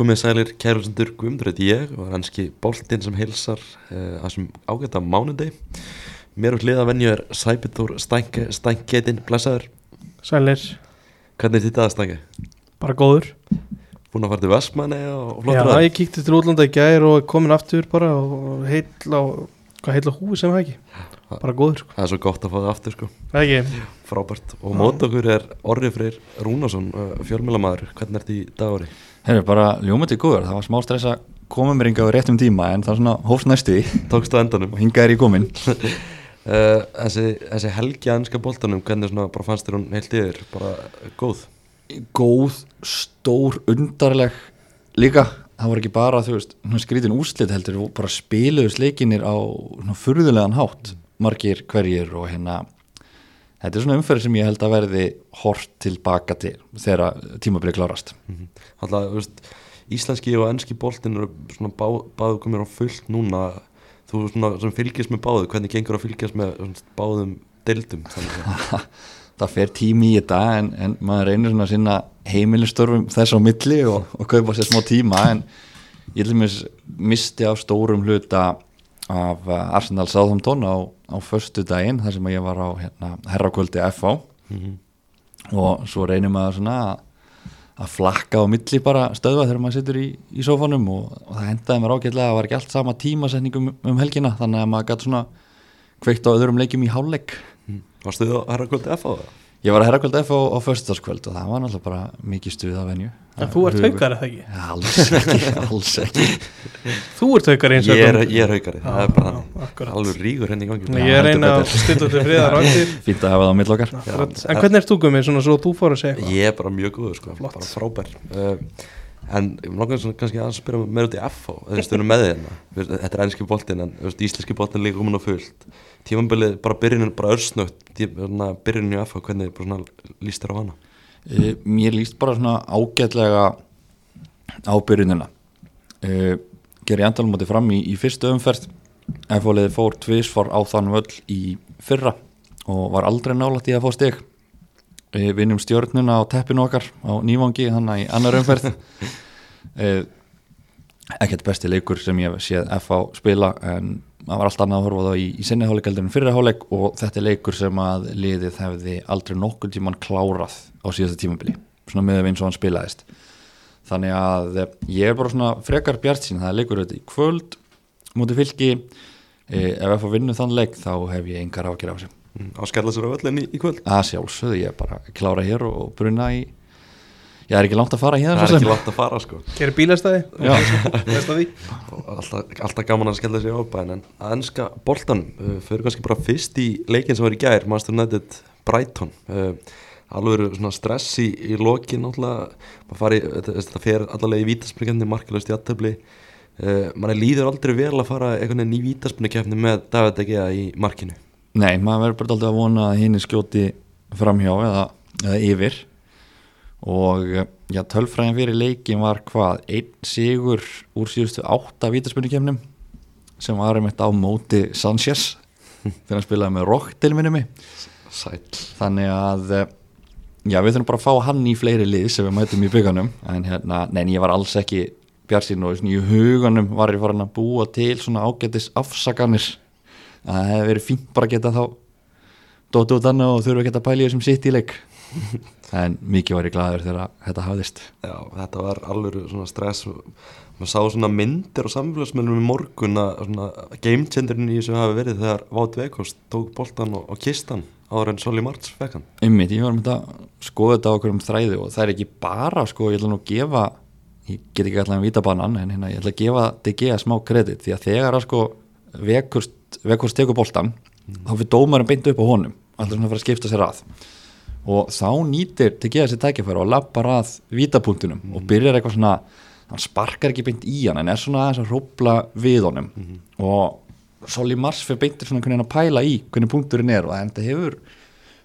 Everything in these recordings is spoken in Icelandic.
Já, komið sælir kærusendur Guðmundur heiti ég og hanski Bóltinn sem heilsar uh, að sem ágæta mánundegi. Mér úr hliða venju er Sæbjörn Stænketin, blessaður. Sælir, Hvernig er þetta að Stænke? bara góður Búin að fara til Vestmanni og Já, flottur að ég kíkti til útlanda í gær og er komin aftur bara og heill á, hvað heill á húi sem það ekki bara góður, sko, Það er svo gott að fá það aftur sko, það ekki frábært. Og mót okkur er Orri Freyr Rúnarsson, uh, fjölmjölamæður. Hvernig ert í dagari? Herru, bara ljómandi góður, það var smá stress að koma mér yngi á réttum tíma en það er svona hófst næstu því Tókstu á endanum? og hinga er ég komin Uh, þessi, þessi helgi að ennska boltanum, hvernig svona bara fannst þér hún heilt yfir? Bara góð? Góð, stór, undarleg líka, það var ekki bara þú veist, skrítin úrslit heldur bara spiluðust leikinir á svona furðulegan hátt, margir hverjir og hérna þetta er svona umferð sem ég held að verði hort tilbaka til þegar tímabilið klárast. Þú veist, íslenski og ennski boltin eru svona bá, báðu komir á fullt núna. Þú svona sem fylgjast með báðu, hvernig gengur að fylgjast með svona, báðum deildum það fer tími í þetta en, en maður reynir svona að sinna heimilistörfum þess á milli og, og kaupa sér smá tíma en ég misti á stórum hluta af uh, Arsenal Southampton á, á förstu daginn þar sem ég var á hérna, herrakvöldi FH og svo reynir maður svona að, að flakka á milli bara stöðva þegar maður situr í, í sófanum og, og það hendaði mér ágætlega að það var ekki allt sama tímasetningum um helgina þannig að maður gæti svona kveikt á öðrum leikjum í hálfleik. Varstu þið að herra kvöldi F á það? Ég var að herrakvöld F á, föstudagskvöld og það var náttúrulega bara mikið stuð af venju. En þú ert haukar eða ekki? Alls ekki, alls ekki. Þú ert haukar eins og Ég er, Guðmundur. ég er haukari, það er bara þannig. alveg ríkur henni í gangi. Ég er reyna að stilla til friðar áttir Fínt að hafa það á mill okkar. En hvernig ert þú gummið, svona svo þú fór að segja eitthvað? Ég er bara mjög góður sko, bara frábær. Uh, En ég langar kannski að spyrja meira út í F á Þú veist, við erum með þérna Þetta er ennski boltinn en veist, íslenski boltinn líka komin á fullt. Tímambilið bara byrjunin bara örsnögt Byrjunin í F á, hvernig líst þér á hana? uh, Mér líst bara svona ágætlega á byrjunina. Uh, Ger ég endalum átti fram í, í fyrstu umferð. F-fóliði fór tvisvar á þann völl í fyrra og var aldrei nálægt í að fá stig uh, Vinnum stjórnuna á teppinu okkar á nývangi hann í annar umferð. Uh, ekkert besti leikur sem ég séð FH spila en það var allt annað að horfa á það í, í sinni hálfleik heldur en fyrri hálfleik og þetta er leikur sem að liðið hefði aldrei nokkur tíman klárað á síðasta tímabili svona með eins og hann spilaðist. Þannig að eh, ég er bara svona frekar bjart sín það er leikur þetta í kvöld mútið fylki. Eh, ef FH vinnur þann leik þá hef ég engar ákjör á Mm, Á skella sér á öllinni í, í kvöld. Að sjálfsögðu ég er bara að klára hér og, og bruna í ég er ekki langt að fara hér Það er ekki látt að fara sko. Bílastæði? Að því? Og alltaf, alltaf gaman að skella sér á bæn en að ennska boltan uh, fyrir kannski bara fyrst í leikin sem var í gær Master United Brighton. Uh, alveg eru svona stress í, í lokin þetta, þetta fer allavega í vítaspringandi markilegst í aðtöfli uh, mann líður aldrei vel að fara einhvern veginn í vítaspringakefni með David Egea í markinu Nei, maður verður bara alltaf að vona að hinn skjóti framhjá eða, eða yfir. Og já, tölfræðin fyrir leikin var hvað? Einn sigur úr síðustu átta vítaspunnikefnum sem var einmitt á móti Sanchez þegar hann spilaði með Rock til minni mig. Þannig að já, við þurfum bara að fá hann í fleiri lið sem við mætum í bygganum en hérna, nein, ég var alls ekki bjarsinn og svona í huganum var ég farin að búa til svona ágætis afsakanir. að það hefði verið fínt bara að geta þá dótt út annað og þurfa að geta pælið sem sitt í leik. En mikið var ég glaður þegar þetta hafðist. Já, þetta var alveg svona stress. Maður sá svona myndir á samfélagsmiðlum í morgun að svona game changerin í þessu hafi verið þegar Vátt Veikost tók boltan og, og kistan áður en Soli Marts hann. Einmitt, ég var með þetta skoða þetta á okkur um þræði og það er ekki bara sko, ég ætla nú að gefa ég get ekki alltaf að vita banan en hérna, ég ætla að gefa DG smá kredit. Því að þegar að sko Vekost, Vekost tekur boltan þá fyrir dómarinn beint upp á honum. Alltaf svona að fara að skipta sér að. Og þá nýtir DG þessi tækifæri og lappar að vítapunktunum og byrjar eitthvað svona hann sparkar ekki beint í hann en er svona aðeins að rópla við honum. Og Soli Mars fyrir beintir svona hvernig hann að pæla í hvernig punkturinn er og þetta hefur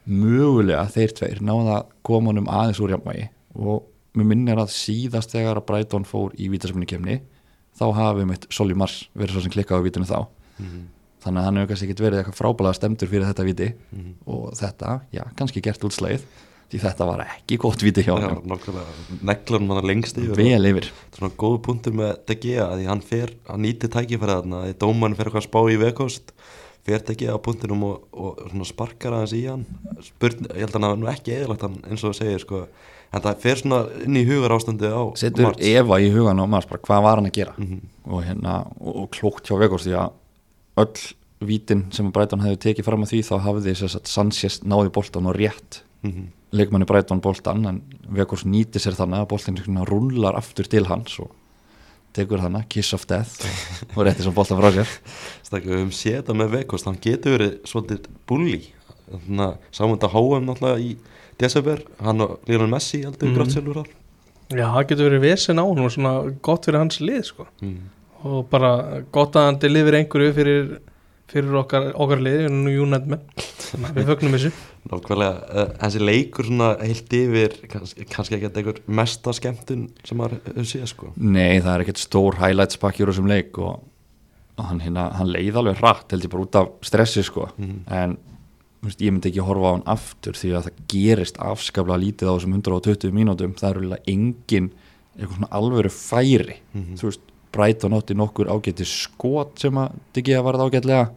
mögulega þeir tveir náða að koma honum aðeins úr jafnvægi. Og mér minnir að síðast þegar að Brighton fór í vítaspunni kemni þá hafið mitt Soli Mars verið svo sem klikkaði á vítinu þá. Þannig að hann hefur kannski ekki verið eitthvað frábælega stemdur fyrir þetta viti og þetta, já, kannski gert útslægið því þetta var ekki gott viti hjá Já, hann Neglunum hann lengst yfir. Vel yfir. Er svona góðu punktur með De Gea því hann fer, hann nýti tækifærið þarna því dómarinn fer eitthvað að spá í vekost fer Gea á punktinum og, og svona sparkar aðeins í hann. Spurn, ég held að hann hafa nú ekki eðalagt hann eins og segir sko en það fer svona inn í hugar ástandi á setur Marts. Eva í hugan á maður bara hvað var hann að gera Mhm. og, hérna, og, og klókt hjá Vegors því að öll vítin sem Brighton hefði tekið fram að því þá hafði þess að Sanchez náði boltan og rétt Mhm. leikmanni Brighton boltan en Vegors nýti sér þannig að boltan rullar aftur til hans og tekur þannig kiss of death og rétti sem boltan frá sér Stakka, séð þetta með vekost hann getur verið svolítið bulli þannig að sáum þetta HM náttúrulega í desember, hann og Lionel Messi heldur mm. Grátt sjálfur þar Já, það getur verið vesen á hún og svona gott fyrir hans lið sko. mm. og bara gott að hann delifir einhverju fyrir, fyrir okkar, okkar lið United menn, þannig að við fögnum þessu Nákvæmlega, uh, þessi leikur svona heilt yfir, kannski, kannski ekki einhver mesta skemmtun sem hefur séð sko Nei, það er ekkert stór highlights pakki úr þessum leik og, hann, hérna, hann leið alveg hratt held ég bara út af stressi sko Mhm. en ég myndi ekki horfa á hann aftur því að það gerist afskaplega lítið á þessum 120 mínútum. Það eru eiginlega engin alvöru færi. Mhm. þú veist, Brighton átti nokkur ágæti skot sem að Diggi að varða ágætlega.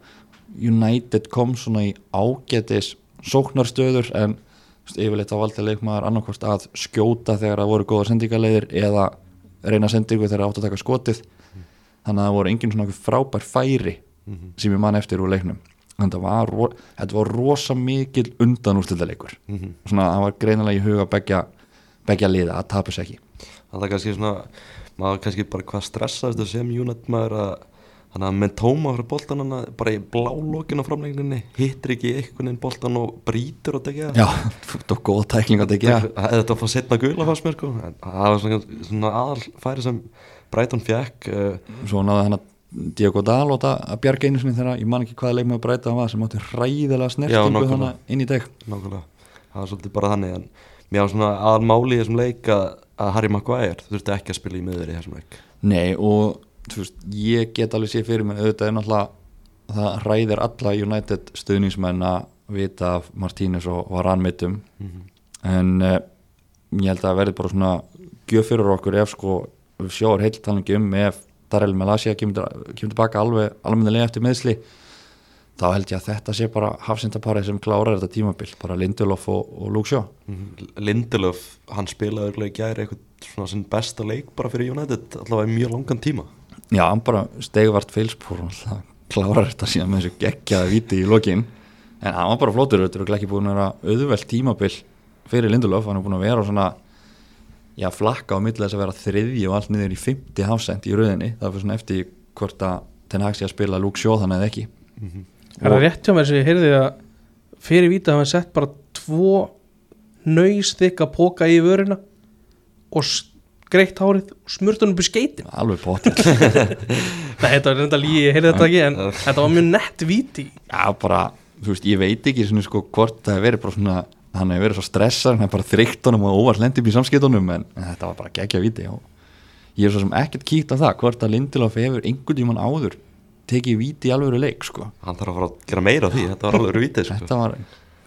United kom svona í ágætis sóknarstöður en veist, yfirleitt á valdi leikmaður annarkost að skjóta þegar það voru góða sendingaleiðir eða reyna sendingu þegar það átt að taka skotið. Þannig að það voru engin svona frábær færi Mhm. sem ég man eftir úr leiknum. að þetta var, þetta var rosa mikil undanúrstildaleikur Mhm. svona það var greinilega í huga begja, begja liða að tapa sér ekki. Það er kannski svona, maður kannski bara hvað stressaðist sem United maður að Þannig að með tóma boltan hann bara í blálókin á framlegninni hittir ekki einhvern veginn boltan og brýtur og tekja. Já, þetta var góð tækling að hefði þetta að fá setna gula fannst mér sko. Það var svona, svona aðal færi sem Brighton fekk uh, svo náði hann að Diego Dalot að bjarga einu sinni þegar ég man ekki hvaða leikmaður breyta hann var sem átti hræðilega snertingu þannig inn í deg nákvæmlega. Það var svolítið bara þannig en mér var svona aðal máli í þessum leik að, að Harry Maguire þurfti ekki að spila í miður í þessum leik. Nei og þú veist, ég get alveg sé fyrir mig auðvitað er náttúrulega það ræðir alla United stuðningsmenn að vita af Martínez og Varan mittum Mhm. en uh, ég held að það verði bara svona gjöf fyrir okkur ef sko við sjáum heilt talangi um ef Darrell Malasia kemur, kemur tilbaka alveg almennilega eftir meðsli þá held ég að þetta sé bara hafsindaparið sem klárar þetta tímabil, bara Lindelof og, og Luke Shaw. Mhm. Lindelöf, hann spilaði örugglega í gæri eitthvað svona sinn besta leik bara fyrir United allavega í mjög langan tíma. Já, hann bara stegvart og alltaf klárar þetta síðan með þessu geggjaða viti í lokin. En hann var bara þetta er ekki búin að vera auðvelt tímabil fyrir Lindelof hann er búin að vera svona já, flakka á milli þess að vera þriðji og allt niður í 50 hafsend í rauðinni það fyrir svona eftir hvort að Ten Hag sé að spila Shaw þannig eða ekki. Er það rétt hjá mér sem ég heyrði að fyrir víta hafa sett bara tvo nöysþykka póka í vörina og greitt hárið og smurt upp í skeitin alveg potið Nei, þetta var reynda lígi, ég heyrði þetta ekki en þetta var mjög nett víti. Já, bara, þú veist, ég veit ekki svona, sko, hvort það hefur verið bara svona hann hefur verið svo stressar, hann hefur bara þrygt honum og óvart lendi upp í samskiptunum en, þetta var bara geggja viti og ég er svo sem ekkert kíkt á það hvort að Lindelof hefur einhvern tímann áður tekið viti í alvöru leik sko. hann þarf að fara að gera meira af því, þetta var alveg vítið sko. þetta, var,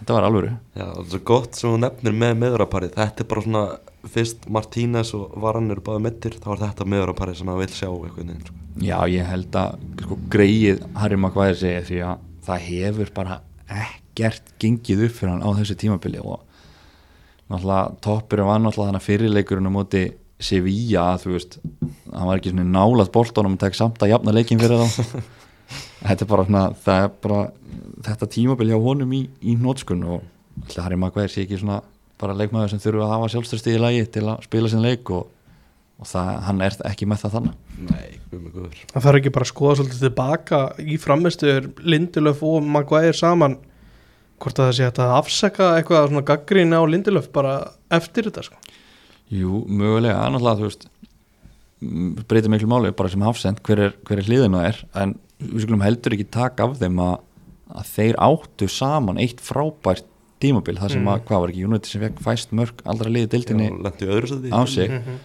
þetta var alvöru Já, svo gott sem þú nefnir með meðuraparið þetta er bara svona, fyrst Martínez og Varan eru báði mittir, þá er þetta meðuraparið sem maður vil sjá eitthvað sko. já ég held að sko, greið Harry Maguire segi því að það hefur bara ekkert gengið upp fyrir hann á þessu tímabili og náttúrulega toppurinn var náttúrulega þannig fyrirleikurinn á móti Sevilla að þú veist hann var ekki svona nálað boltónum og tek samt að jafna leikin fyrir þá. Þetta er bara svona það er bara þetta tímabil hjá honum í, í nótskun og alltaf Harry Maguire sé ekki svona bara leikmaður sem þurfa að hafa sjálfstyrsti í lagi til að spila sin leik og, og það, hann er ekki með það þannig. Nei, við með guður Það þarf ekki bara að skoða svolítið tilbaka í framistuður Lindelöf og Maguire saman hvort að það sé að afsaka eitthvað svona gaggrín á Lindelöf bara eftir þetta sko. Jú, mögulega, annarlega þú veist m, breytir miklu máli bara sem hafsend hver er, hver er hliðinu er en við skulum heldur ekki taka af þeim að, að þeir áttu saman eitt frábært tímabil þar sem Mm. að, hvað var ekki, United sem fekk fæst mörg aldra liði dildinni lendi í öðru sæti á sig Mhm.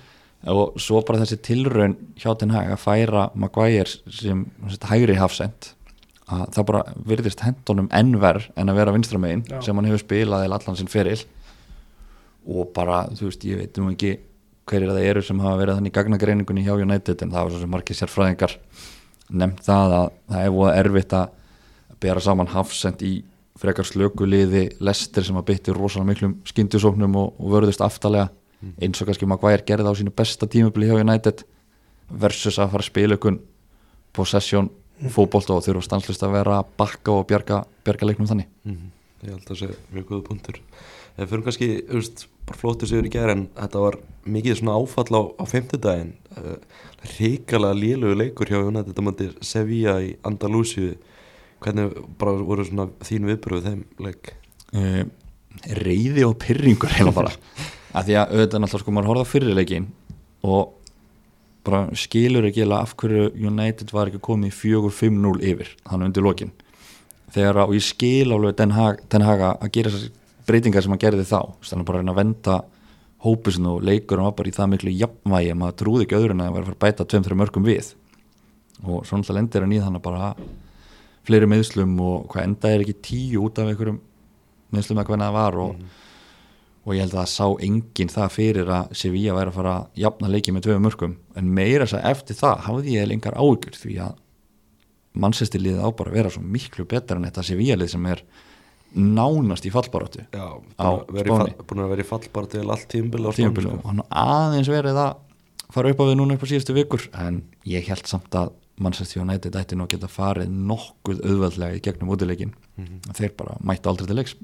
og svo bara þessi tilraun hjá Den Hag að færa Maguire sem hægri hafsend að það bara virðist hendunum ennver en að vera vinstramegin sem hann hefur spilað eða allan sinn feril. Og bara, þú veist, ég veit nú ekki hverjir það eru sem hafa verið þannig í gagnagreiningunni hjá United en það var svo sem margir sérfræðingar nefnt það að það er voða erfitt að bera saman hafsend í frekar slökuliði lestir sem að bytti rosalega miklum skyndisóknum og, og vörðust aftalega eins og kannski Maguire gerði á sínu besta tímubili hjá United versus að fara að spila ykkur possession fótbolt og þurfa stanslist að vera bakka og bjarga, bjarga leiknum þannig. Mhm. Ég held að það sé mjög góða punktur. Við fyrir kannski, þú veist, bara flóttur sigur í gæri en þetta var mikið svona áfall á, á fimmtudaginn. Uh, Ríkalega lélugu leikur hjá United þetta mætti Sevilla í Andalúsiu Hvernig bara voru svona þín viðbröðu þeim leik? uh, reyði og pyrringur heila bara. Að því að auðvitað náttúrulega sko maður horfði á fyrirleikin og bara skilur ekki af hverju United var ekki komið 4-5-0 yfir þannig undir lokin. Þegar að, og ég skil alveg Den Haag að gera þessar breytingar sem hann gerði þá. Þannig að bara reyna að venda hópusinn og leikur hann var bara í það miklu jafnvægi að maður trúði ekki öðrun að það var að fara að bæta 2-3 mörgum við. Og svo náttúrulega lendir hann í þannig bara fleiri meðslum og hvað enda er ekki tíu út af einhverjum meðslum að hvernig það var og, og ég held að það sá enginn það fyrir að Sevilla væri að fara að jafna leiki með tvö mörgum en meira þess að eftir það hafði ég engar áhugur því að mannsestir liðið á bara að vera svo miklu betra en þetta Sevilla lið sem er nánast í fallbaróttu Já, búin að fall- búin að vera í fall bara til allt tímbil Spáni, og hann aðeins verið að fara upp á við núna upp á síðustu vikur. En ég held samt að Manchester United ætti nú að geta farið nokkuð auðveldlega í gegnum útileikin Mhm. þeir bara mættu aldrei til leiks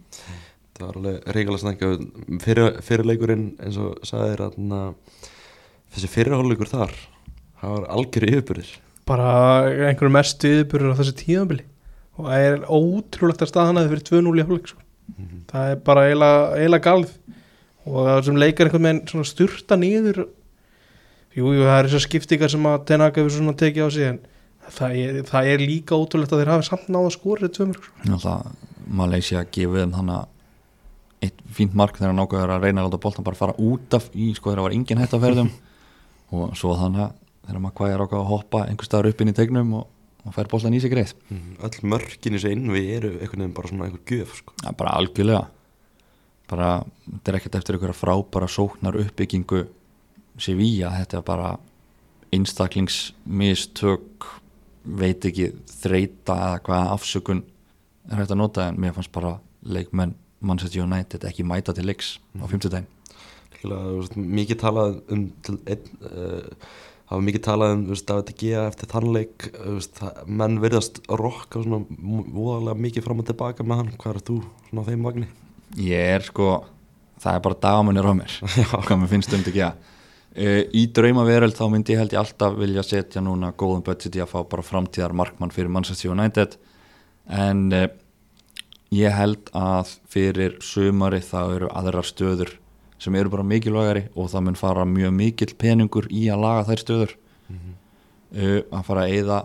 Það var alveg reyngalega snakka fyrir, fyrirleikurinn eins og sagðir að þessi fyrirháleikur þar það var algjör yfirbyrðir bara einhverju mestu yfirbyrður á þessu tíðanbili og það er ótrúlegt að staðan að þið fyrir 2-0 í hálfleik sko. það er bara eiginlega galð og það sem leikar einhvern veginn svona styrta niður jú, jú, það er þessar skiptingar sem að Tenaka hefur svona tekið á sig en það er, það er líka ótrúlegt að þeir hafi samt náða skorið tvö mörg Malaysia gefið þeim þannig eitt fínt mark þegar hann ákveður að reyna að láta boltan bara fara út af í sko þegar það var engin hætt að ferðum. Og svo þannig að þegar maður hvað er ákveð að hoppa einhver staðar upp inn í tegnum og, og fær boltan í sig greið. Öll mörkin í þessu innvi eru einhvern veginn bara svona einhver gjöf sko. ja, bara algjörlega. Bara þetta er ekkert eftir einhverja frábæra sóknar uppbyggingu Sevilla, þetta er bara einstaklingsmistök veit ekki þreita eða hvaða afsökun er hægt að nota en mér fannst bara leikmenn Manchester United ekki mæta til leiks á 50 daginn Líklega, þú veist, mikið talað um uh, það var mikið talað um David De Gea eftir þannleik menn verðast rokka svona voðalega mikið fram og tilbaka með hann. Hvað er þú svona á þeim vagni? ég er sko það er bara dagamunir á mér hvað mér finnst um þetta ekki að í drauma veröld þá myndi ég held ég alltaf vilja setja núna góðum budget í að fá bara framtíðar markmann fyrir Manchester United. En uh, ég held að fyrir sumari það eru aðrar stöður sem eru bara mikilvægari og það mun fara mjög mikill peningur í að laga þær stöður. Uh, að fara að eyða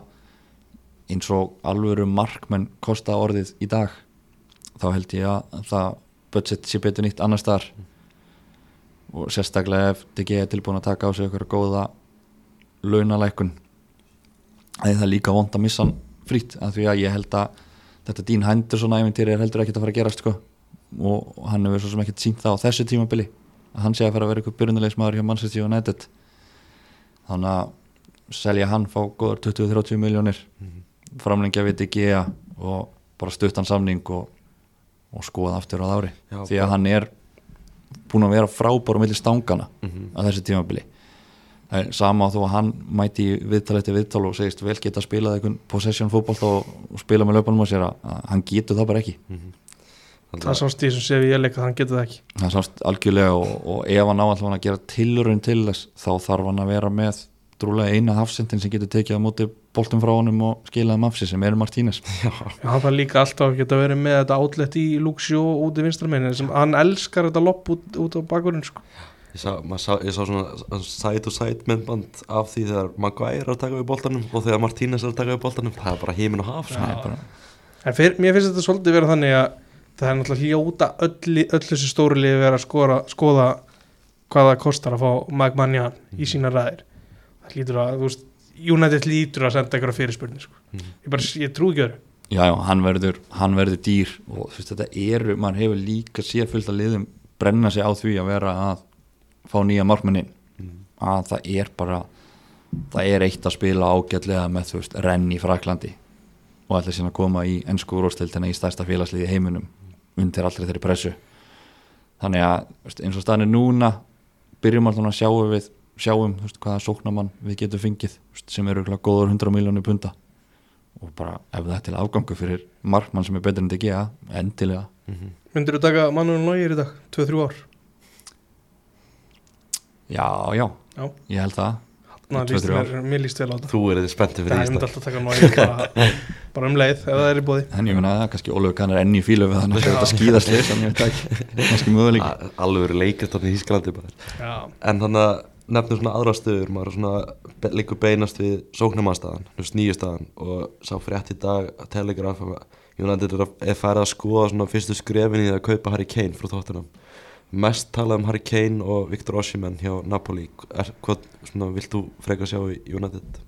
eins og alvöru markmenn kosta orðið í dag þá held ég að það budget sé betur nýtt annar staðar. Og sérstaklega ef DG er tilbúin að taka á sig eitthvað góða launalækun að það er líka vond að missa frýtt af því að ég held að þetta Dín Henderson æfintýri er heldur ekkert að fara að gerast sko. og hann hefur svo sem ekkert sínt það á þessu tímabili að hann sé að fara að vera eitthvað byrjunarleismadur hjá Manchester United þannig að selja hann fá góður 20-30 miljónir framlengja við DG og bara stuttan samning og, og skoða aftur á ári Já, því að hann er búin að vera frábár á milli stangana Mhm. á þessu tímabili sama þó að hann mæti viðtal eftir viðtal og segist vel geta að spila eitthvað possession fótboll og, og spila með löpunum á sér að, að hann getur það bara ekki. Það sást í þessum séu ég leika að hann getur það ekki. Það sást algjörlega og, og ef hann á alltaf að gera tilurinn til þess þá þarf hann að vera með drúlega eina hafsendin sem getur tekið á móti boltum frá honum og skilaði mafsi sem er Martínez. Já, hann var líka alltaf að geta verið með þetta outlet í Luxio út í vinstramenni sem hann elskar þetta lopp út, út á bakverðin sko. Ég sá, sá, ég sá svona side to side myndband af því þegar Maguire er að taka við boltanum og þegar Martínez er að taka við boltanum það er bara heimin og haf sko. Er bara, en fyr, mér finnst þetta svolítið vera þannig að það er náttúrulega hljóta öll, öll þessi stóri liði vera að skora, skoða hvað það kostar að fá Magmanjan í sína ræðir það lítur að, þú veist, United lítur að senda eitthvað fyrirspurni sko. Mhm. ég, bara, ég trú ekki öðru já, já, hann verður, hann verður dýr og þú veist þetta eru, maður hefur líka séð fullt að liðum brenna sig á því að vera að fá nýja markmennin. Að það er bara það er eitt að spila ágætlega með þú veist renn í Fraklandi og síðan að koma í ennsku úrvastildina í stærsta félagsliði heiminum undir allri þeirri pressu. Þannig að veist, eins og staðan er núna byrjum alltaf að sjáum við sjáum veist, hvaða sóknamann við getum fengið veist, sem eru góður 100 miljónir punta. Og bara ef það er til afgangu fyrir markmann sem er betur en DG endilega. Myndir þú taka Manuel Neuer í dag, 2-3 ár já, já, Já, ég held það. Mér, mér líst vel á þetta. Þú er þið spenntið Það fyrir er myndi Ísland alltaf taka Neuer bara, bara um leið ef það er í bóði en ég meina það, kannski Ólöf kannar enn í fílu við þannig að þetta skýðast þannig að ég veit ekki. Kannski möguleik A- Alveg verið leikast þarna í Ískalandi bara Já, En þannig að nefnum svona aðra stöður maður er svona liggur beinast við sóknumannstæðan, nýju staðan. Og sá frétt í dag að Telegraph United er, að, er færið að skoða svona fyrstu skrefin í að kaupa Harry Kane frá þóttunum mest talað um Harry Kane og Viktor Osimhen hjá Napoli. Er, hvað svona, vilt þú freka sjá í United?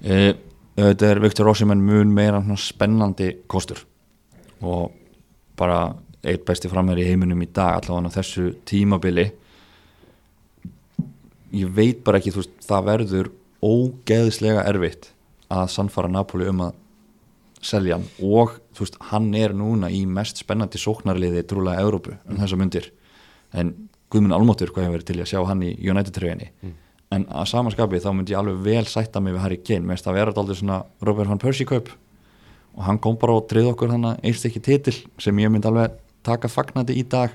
e, þetta er Viktor Ossimann mun meira spennandi kostur og bara eitt besti framherri í heiminum í dag allavega á þessu tímabili. Ég veit bara ekki þú veist, það verður ógeðslega erfitt að sannfara Napoli um að selja hann og þú veist, hann er núna í mest spennandi sóknarliði trúlega Európu um þessa myndir en Guðmund Almóttur hvað hefur verið til að sjá hann í United-tröginni en að samanskapi þá myndi ég alveg vel sætta mig við Harry Kane, mér finnst það vera aldrei svona Robert van Persie kaup. Og hann kom bara og treyð okkur þannig einst ekki titil sem ég myndi alveg taka fagnandi í dag.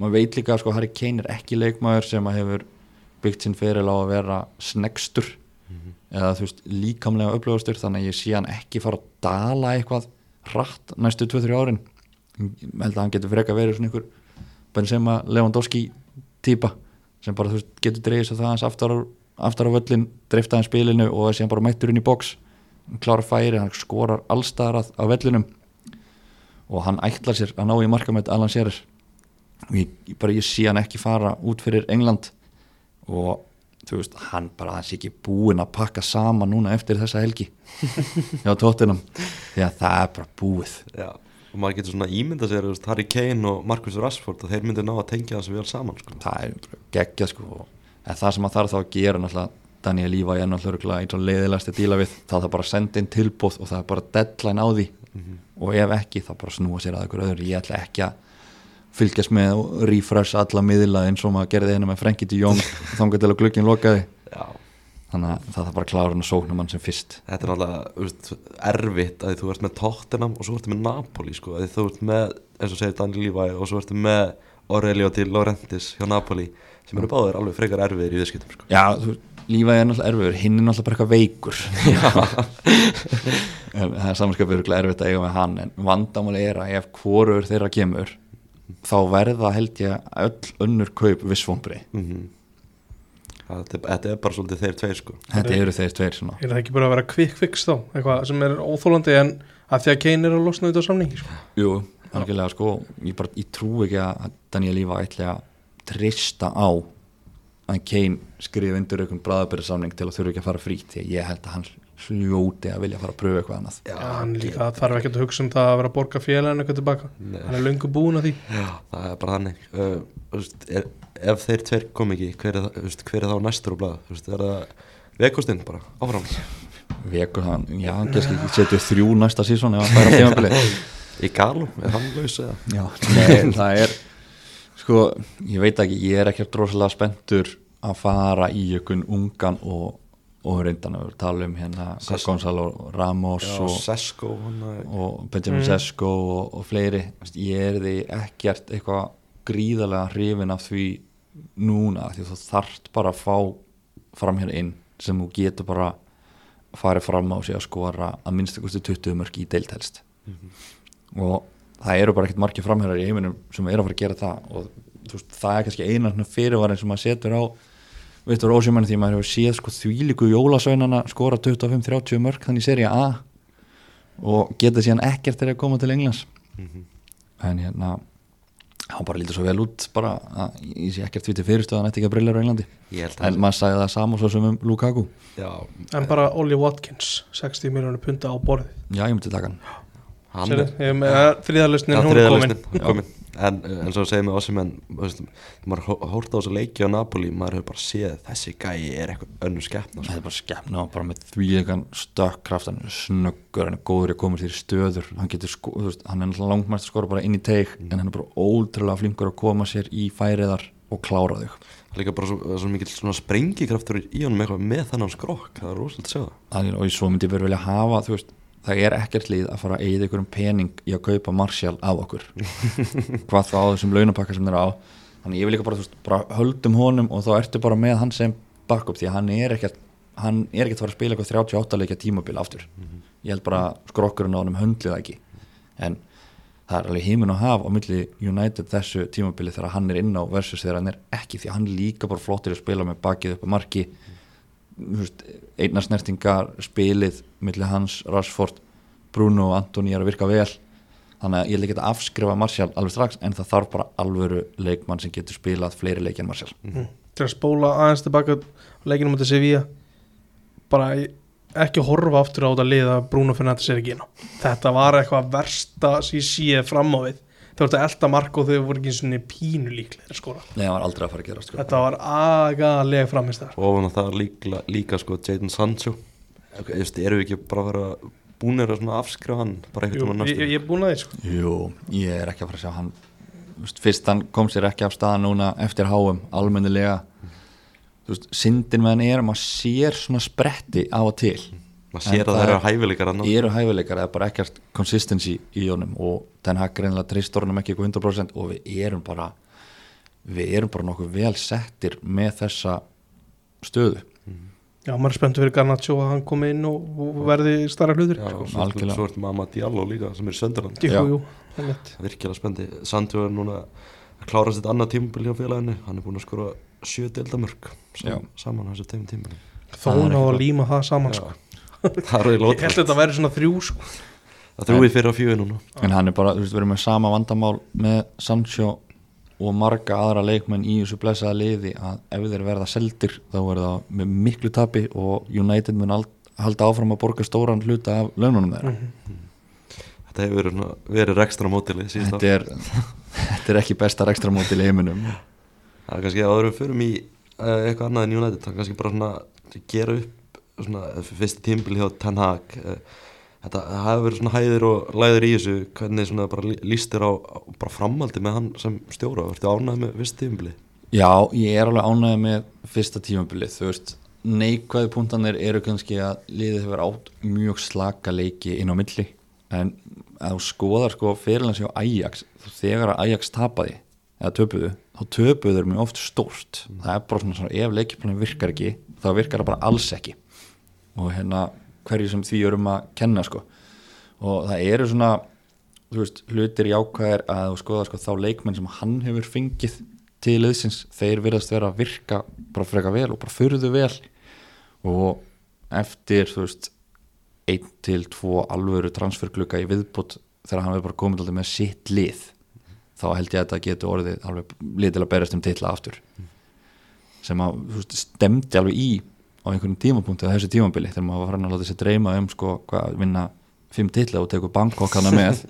Maður veit líka að sko Harry Kane er ekki leikmaður sem að hefur byggt sinn fyrir á að vera snegstur. Eða þú veist líkamlega upplöfastur þannig að ég sé hann ekki fara að dala eitthvað hratt næstu 2-3 árin. Ég held að hann getur freka verið svona ykkur Benzema Lewandowski típa sem bara veist getur dreigið svo það hans aftar aftar á völlin dreifta hann spilinu og sé hann bara mættur inn í box. Hann klárar færi, hann skorar allstaðar á vellinum og hann ætlar sér að ná í markamætt Alan Shearer. Og ég, ég bara ég sé hann ekki fara út fyrir England og þú veist, hann bara hans ekki búinn að pakka saman núna eftir þessa helgi hjá tóttinum því að það er bara búið. Já, og maður getur svona ímyndað sér Harry Kane og Marcus Rashford að þeir myndir ná að tengja þessu vel saman sko. það er bara geggjað sko. En það sem að þarf þá að gera náttúrulega Daniel Lífa er náttúrulega eins og leiðilegast að díla við. Það er bara að senda inn tilbúð og það er bara deadline á því. Og ef ekki þá bara snúa sér að ykkur öðru. Ég ætla ekki að fylgjast með og refresh alla miðla eins og maður gerði hérna með Frenkie de Jong til að glukkin lokaði. Já, þannig að það er bara að klára hann að sókna mann sem fyrst. Þetta er veist, erfitt að þú ert með Tottenham og svo ertu með Napoli sko, þú ert með, eins og segir Daniel Levi og svo ertu með Aurelio Di Laurentiis hjá Napoli sem eru báðir alveg frekar erfiðir í viðskiptum sko. Já, þú, lífaði er náttúrulega erfiður, hinn er náttúrulega bara eitthvað veikur. Það er samanskapið erfitt að eiga með hann en vandamáli er að ef hvorur þeirra kemur þá verða held ég öll önnur kaup vissvombri mm er- þetta er bara svolítið þeir tveir sko. þetta eru þeir tveir svona er það ekki bara að vera quick fix þá eitthvað sem er óþólandi en að því að Kane er að losna þetta á samningi sko. Jú, algjörlega sko ég, bara, ég trú ekki að Daniel Lífa ætli að trista á að Kane skrifa undir einhvern bræðabyrðarsamning til að þurfa ekki að fara frýtt því að ég held að hann hljóti að vilja fara að pröfa eitthvað annað. Já, hann líka það þarf ekki að hugsa um það að vera að borga félaginu eitthvað tilbaka Nei. hann er löngu búin að því. Já, það er bara þannig. Uh, veist, er, ef þeir tveir kom ekki hver er, veist, hver er þá næstur og blað veist, er það vekustinn bara áfram? Vekur hann, já, hann kannski ekki setja þrjú næsta sísón ef hann færa tímabili í galum, er hann laus eða? Já, nei, það er sko, ég veit ekki, ég er ekki rosalega spenntur að fara í einhvern ungan og, og reyndan að tala um hérna Gonzalo Ramos Já, og, Sesko og Benjamin Mm. Sesko og, og fleiri, ég er því ekkert eitthvað gríðarlega hrifin af því núna því þú þarft bara að fá fram hérna inn sem þú getur bara farið fram á sig að skora að minnstakosti 20 mörg í deiltelst og það eru bara ekkert margir framherjar í heiminum sem eru að fara að gera það. Og veist, það er kannski eina fyrirvarin sem maður setur á Vittur Ósjumann því maður hefur séð sko þvílíku jólasveinana skora 25-30 mörg þannig seri A og geta síðan ekkert þegar að koma til Englands. Mhm. en hérna hann bara lítur svo vel út bara að ég sé ekkert því til fyrirstöðan ætti ekki að brillera á Englandi. En að maður sagði það saman svo sem um Lukaku. Já, en bara Ollie Watkins 60 miljónu punta á borðið. Já ég myndi taka hann. Hann Sérðu, ég með þriðarlustnin Já, hún þriðja er komin er en uh, eins og segir með Ossimenn maður hórt á þessu leiki á Napoli maður hefur bara séð þessi gæi er eitthvað önnur skeppna Það er bara skemmna og bara með því eitthvað stökkraft, hann er snöggur, hann er góður að koma sér í stöður, hann getur sko, veist, hann er náttúrulega langmæst að skora bara inn í teig en hann er bara ótrúlega flinkur að koma sér í færiðar og klára þau. líka bara svo, svo svona sprengikraftur í honum eitthvað með þannan skrokk það er rosalega að segja það. Það er, og svo myndi ég verið vilja hafa, þú veist, það er ekkert líð að fara að eigða einhverjum pening í að kaupa Marshall af okkur. Hvað þá á þessum launapakka sem þeir á. Þannig ég vil líka bara, veist, bara höldum honum og þá ertu bara með hann sem backup því að hann er ekkert, hann er ekkert að fara að spila eitthvað 38 leikja tímabil aftur. Ég held bara skrokkurinn á honum höndlið ekki. En það er alveg heimin að hafa á milli United þessu tímabili þegar hann er inn á versus þegar hann er ekki því að hann líka bara flottir að spila með bakið upp að marki einna snertingar spilið milli hans, Rashford Bruno og Antoni er að virka vel. Þannig að ég vil ekki afskrifa Martial alveg strax en það þarf bara alvöru leikmann sem getur spilað fleiri leiki en Martial. Mm. til að spóla aðeins tilbaka leikinu mútið Sevilla bara ekki horfa aftur á þetta lið að Bruno Fernandes er ekki inn á þetta var eitthvað versta sem ég sé fram á við það var þetta elda mark og þau voru ekki svona pínu líklega skora. Nei, það var aldrei að fara að gera sko. þetta var agalega framist þar og ofan á það líka, líka sko Jadon Sancho. Ég veist, eru við ekki bara að vera búinir að afskrifa hann bara Jú, ég, ég er búin að því sko. Jú, ég er ekki að fara að sjá hann. Þú veist, fyrst hann kom sér ekki af staða núna eftir háum, almennilega. Þú veist, syndin með hann er að maður sér svona spretti á og til maður sér að það það eru er- hæfileikar hann eru hæfileikar eða bara ekkert consistency í honum og den haka reynilega tristur honum ekki eitthvað 100% og við erum bara við erum bara nokkuð vel settir með þessa stöðu. Já, maður er spenntur fyrir Garnaccio að hann komi inn og, og verði starra hlutur Já, sko. og svo, algjörlega. svo ertu Mamma Diallo líka sem er söndarland jú, jú, einmitt. virkilega spendi Sancho er núna að klára sitt annað tímabil hjá félaginu. Hann er búin að skora sjö deildamörk saman á þessu tegum tímabili þó Það er ekki að líma það saman sko. Er ég held að þetta væri svona þrjú sko. það þrjúi fyrir á fjögur núna. En hann er bara, þú veist, við erum með sama vandamál með Sancho og marga aðra leikmenn í þessu blessaða liði að ef þeir verða seldir þá verða það með miklu tapi og United mun ald, halda áfram að borga stóran hluta af laununum þeirra. Þetta hefur verið, verið rekstra mótili þetta er, þetta er ekki besta rekstra mótil í heiminum. Það er kannski að öðrum förum í uh, eitthvað annað en United það er kannski bara svona að gera upp svona fyrsti tímabil hjá Ten Hag uh, þetta hafi verið svona hæðir og læðir í þessu hvernig svona bara lí- líst þér á, á bara framhaldi með hann sem stjóra? Verður ánægð með fyrsti tímabili Já, ég er alveg ánægð með fyrsta tímabilið, þú veist. Neikvæði punktanir eru kannski að liðið hefur átt mjög slaka leiki inn á milli, en að þú skoðar sko fyrirlands hjá Ajax þú þegar að Ajax tapaði eða töpuðu, þá töpuðu þeir mjög oft stórt. Það er bara svona, svona ef leikiplanum virkar ekki, þá virkar það bara alls ekki og hérna hverju sem því erum að kenna sko. Og það eru svona veist, hlutir jákvæðir að skoða sko, þá leikmenn sem hann hefur fengið til liðsins, þeir virðast vera að virka bara freka vel og bara fyrðu vel. Og eftir þú veist einn til tvo alvöru transferklukka í viðbútt þegar hann hefur bara komið alltaf með sitt lið þá held ég að þetta getur orðið alveg lið til að berast um titla aftur. Sem að veist, stemdi alveg í á einhvern tímapunkti á þessu tímabili þegar maður var farin að láta sér dreyma um sko, hvað, vinna fimm titla og tekur Bangkok hana með.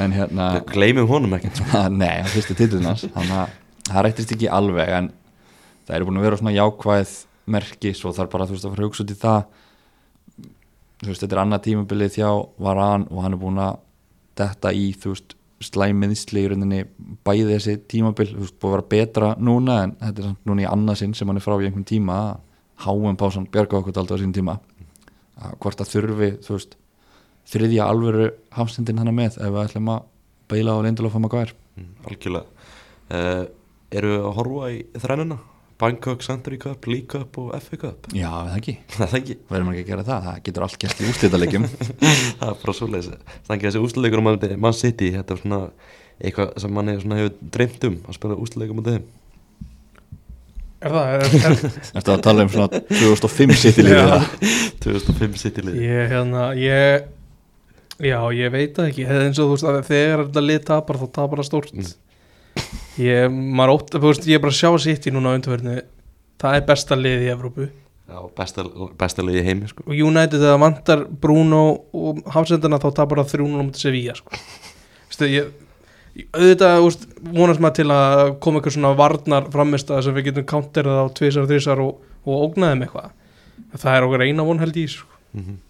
En hérna gleymum honum ekki nei, fyrsti titlun hans. Þannig að það rættist ekki alveg en það eru búin að vera svona jákvæð merki, svo þarf bara þú veist að fara að hugsa út í það. Þú veist, þetta er annað tímabilið þjá Varan og hann er búin að detta í, þú veist, slæmiðsli í rauninni bæði þessi tímabil þú veist, búið að vera betra núna en þetta er núna í annað sinn sem hann er frá í einhvern tíma háum pásan bjarga okkur alltaf á sín tíma. Að hvort að þurfi, veist þriðja alvöru hafstendin hann með ef við ætlum að beila á Lindelof og Maguire. Mm, algjörlega. Uh, eru við að horfa í þrennuna? Bangkok, Century Cup, League Cup og FA Cup? Já, það ekki, það er ekki, verðum ekki að gera það það getur allt gert í úrslitalegjum það er bara það er ekki þessi úsleikur um mann, mann City þetta er svona eitthvað sem mann hefur, dreymt um að spila úsleikum á þeim er það, er, er, Þetta að tala um svona 2005 sitt í lífið Já. 2005 City lið ég hérna ég já ég veit það ekki eða eins og þú veist að þegar þetta lið tapar þá tapar það stórt Mm. ég, maður ótt, þú veist, ég er bara að sjá sitt í núna á undarverðinu það er besta lið í Evrópu Já, besta, besta lið í heimi sko. og United þegar vantar Bruno og Hafsendana þá tapar það 3-0 mútið Sevilla sko. Vistu, ég, auðvitað, veist, vonast maður til að koma eitthvað svona varnar framist sem við getum counterað á tvisar og þrisar og, og ógnaðum eitthvað. Það er okkar eina von held í sko. mm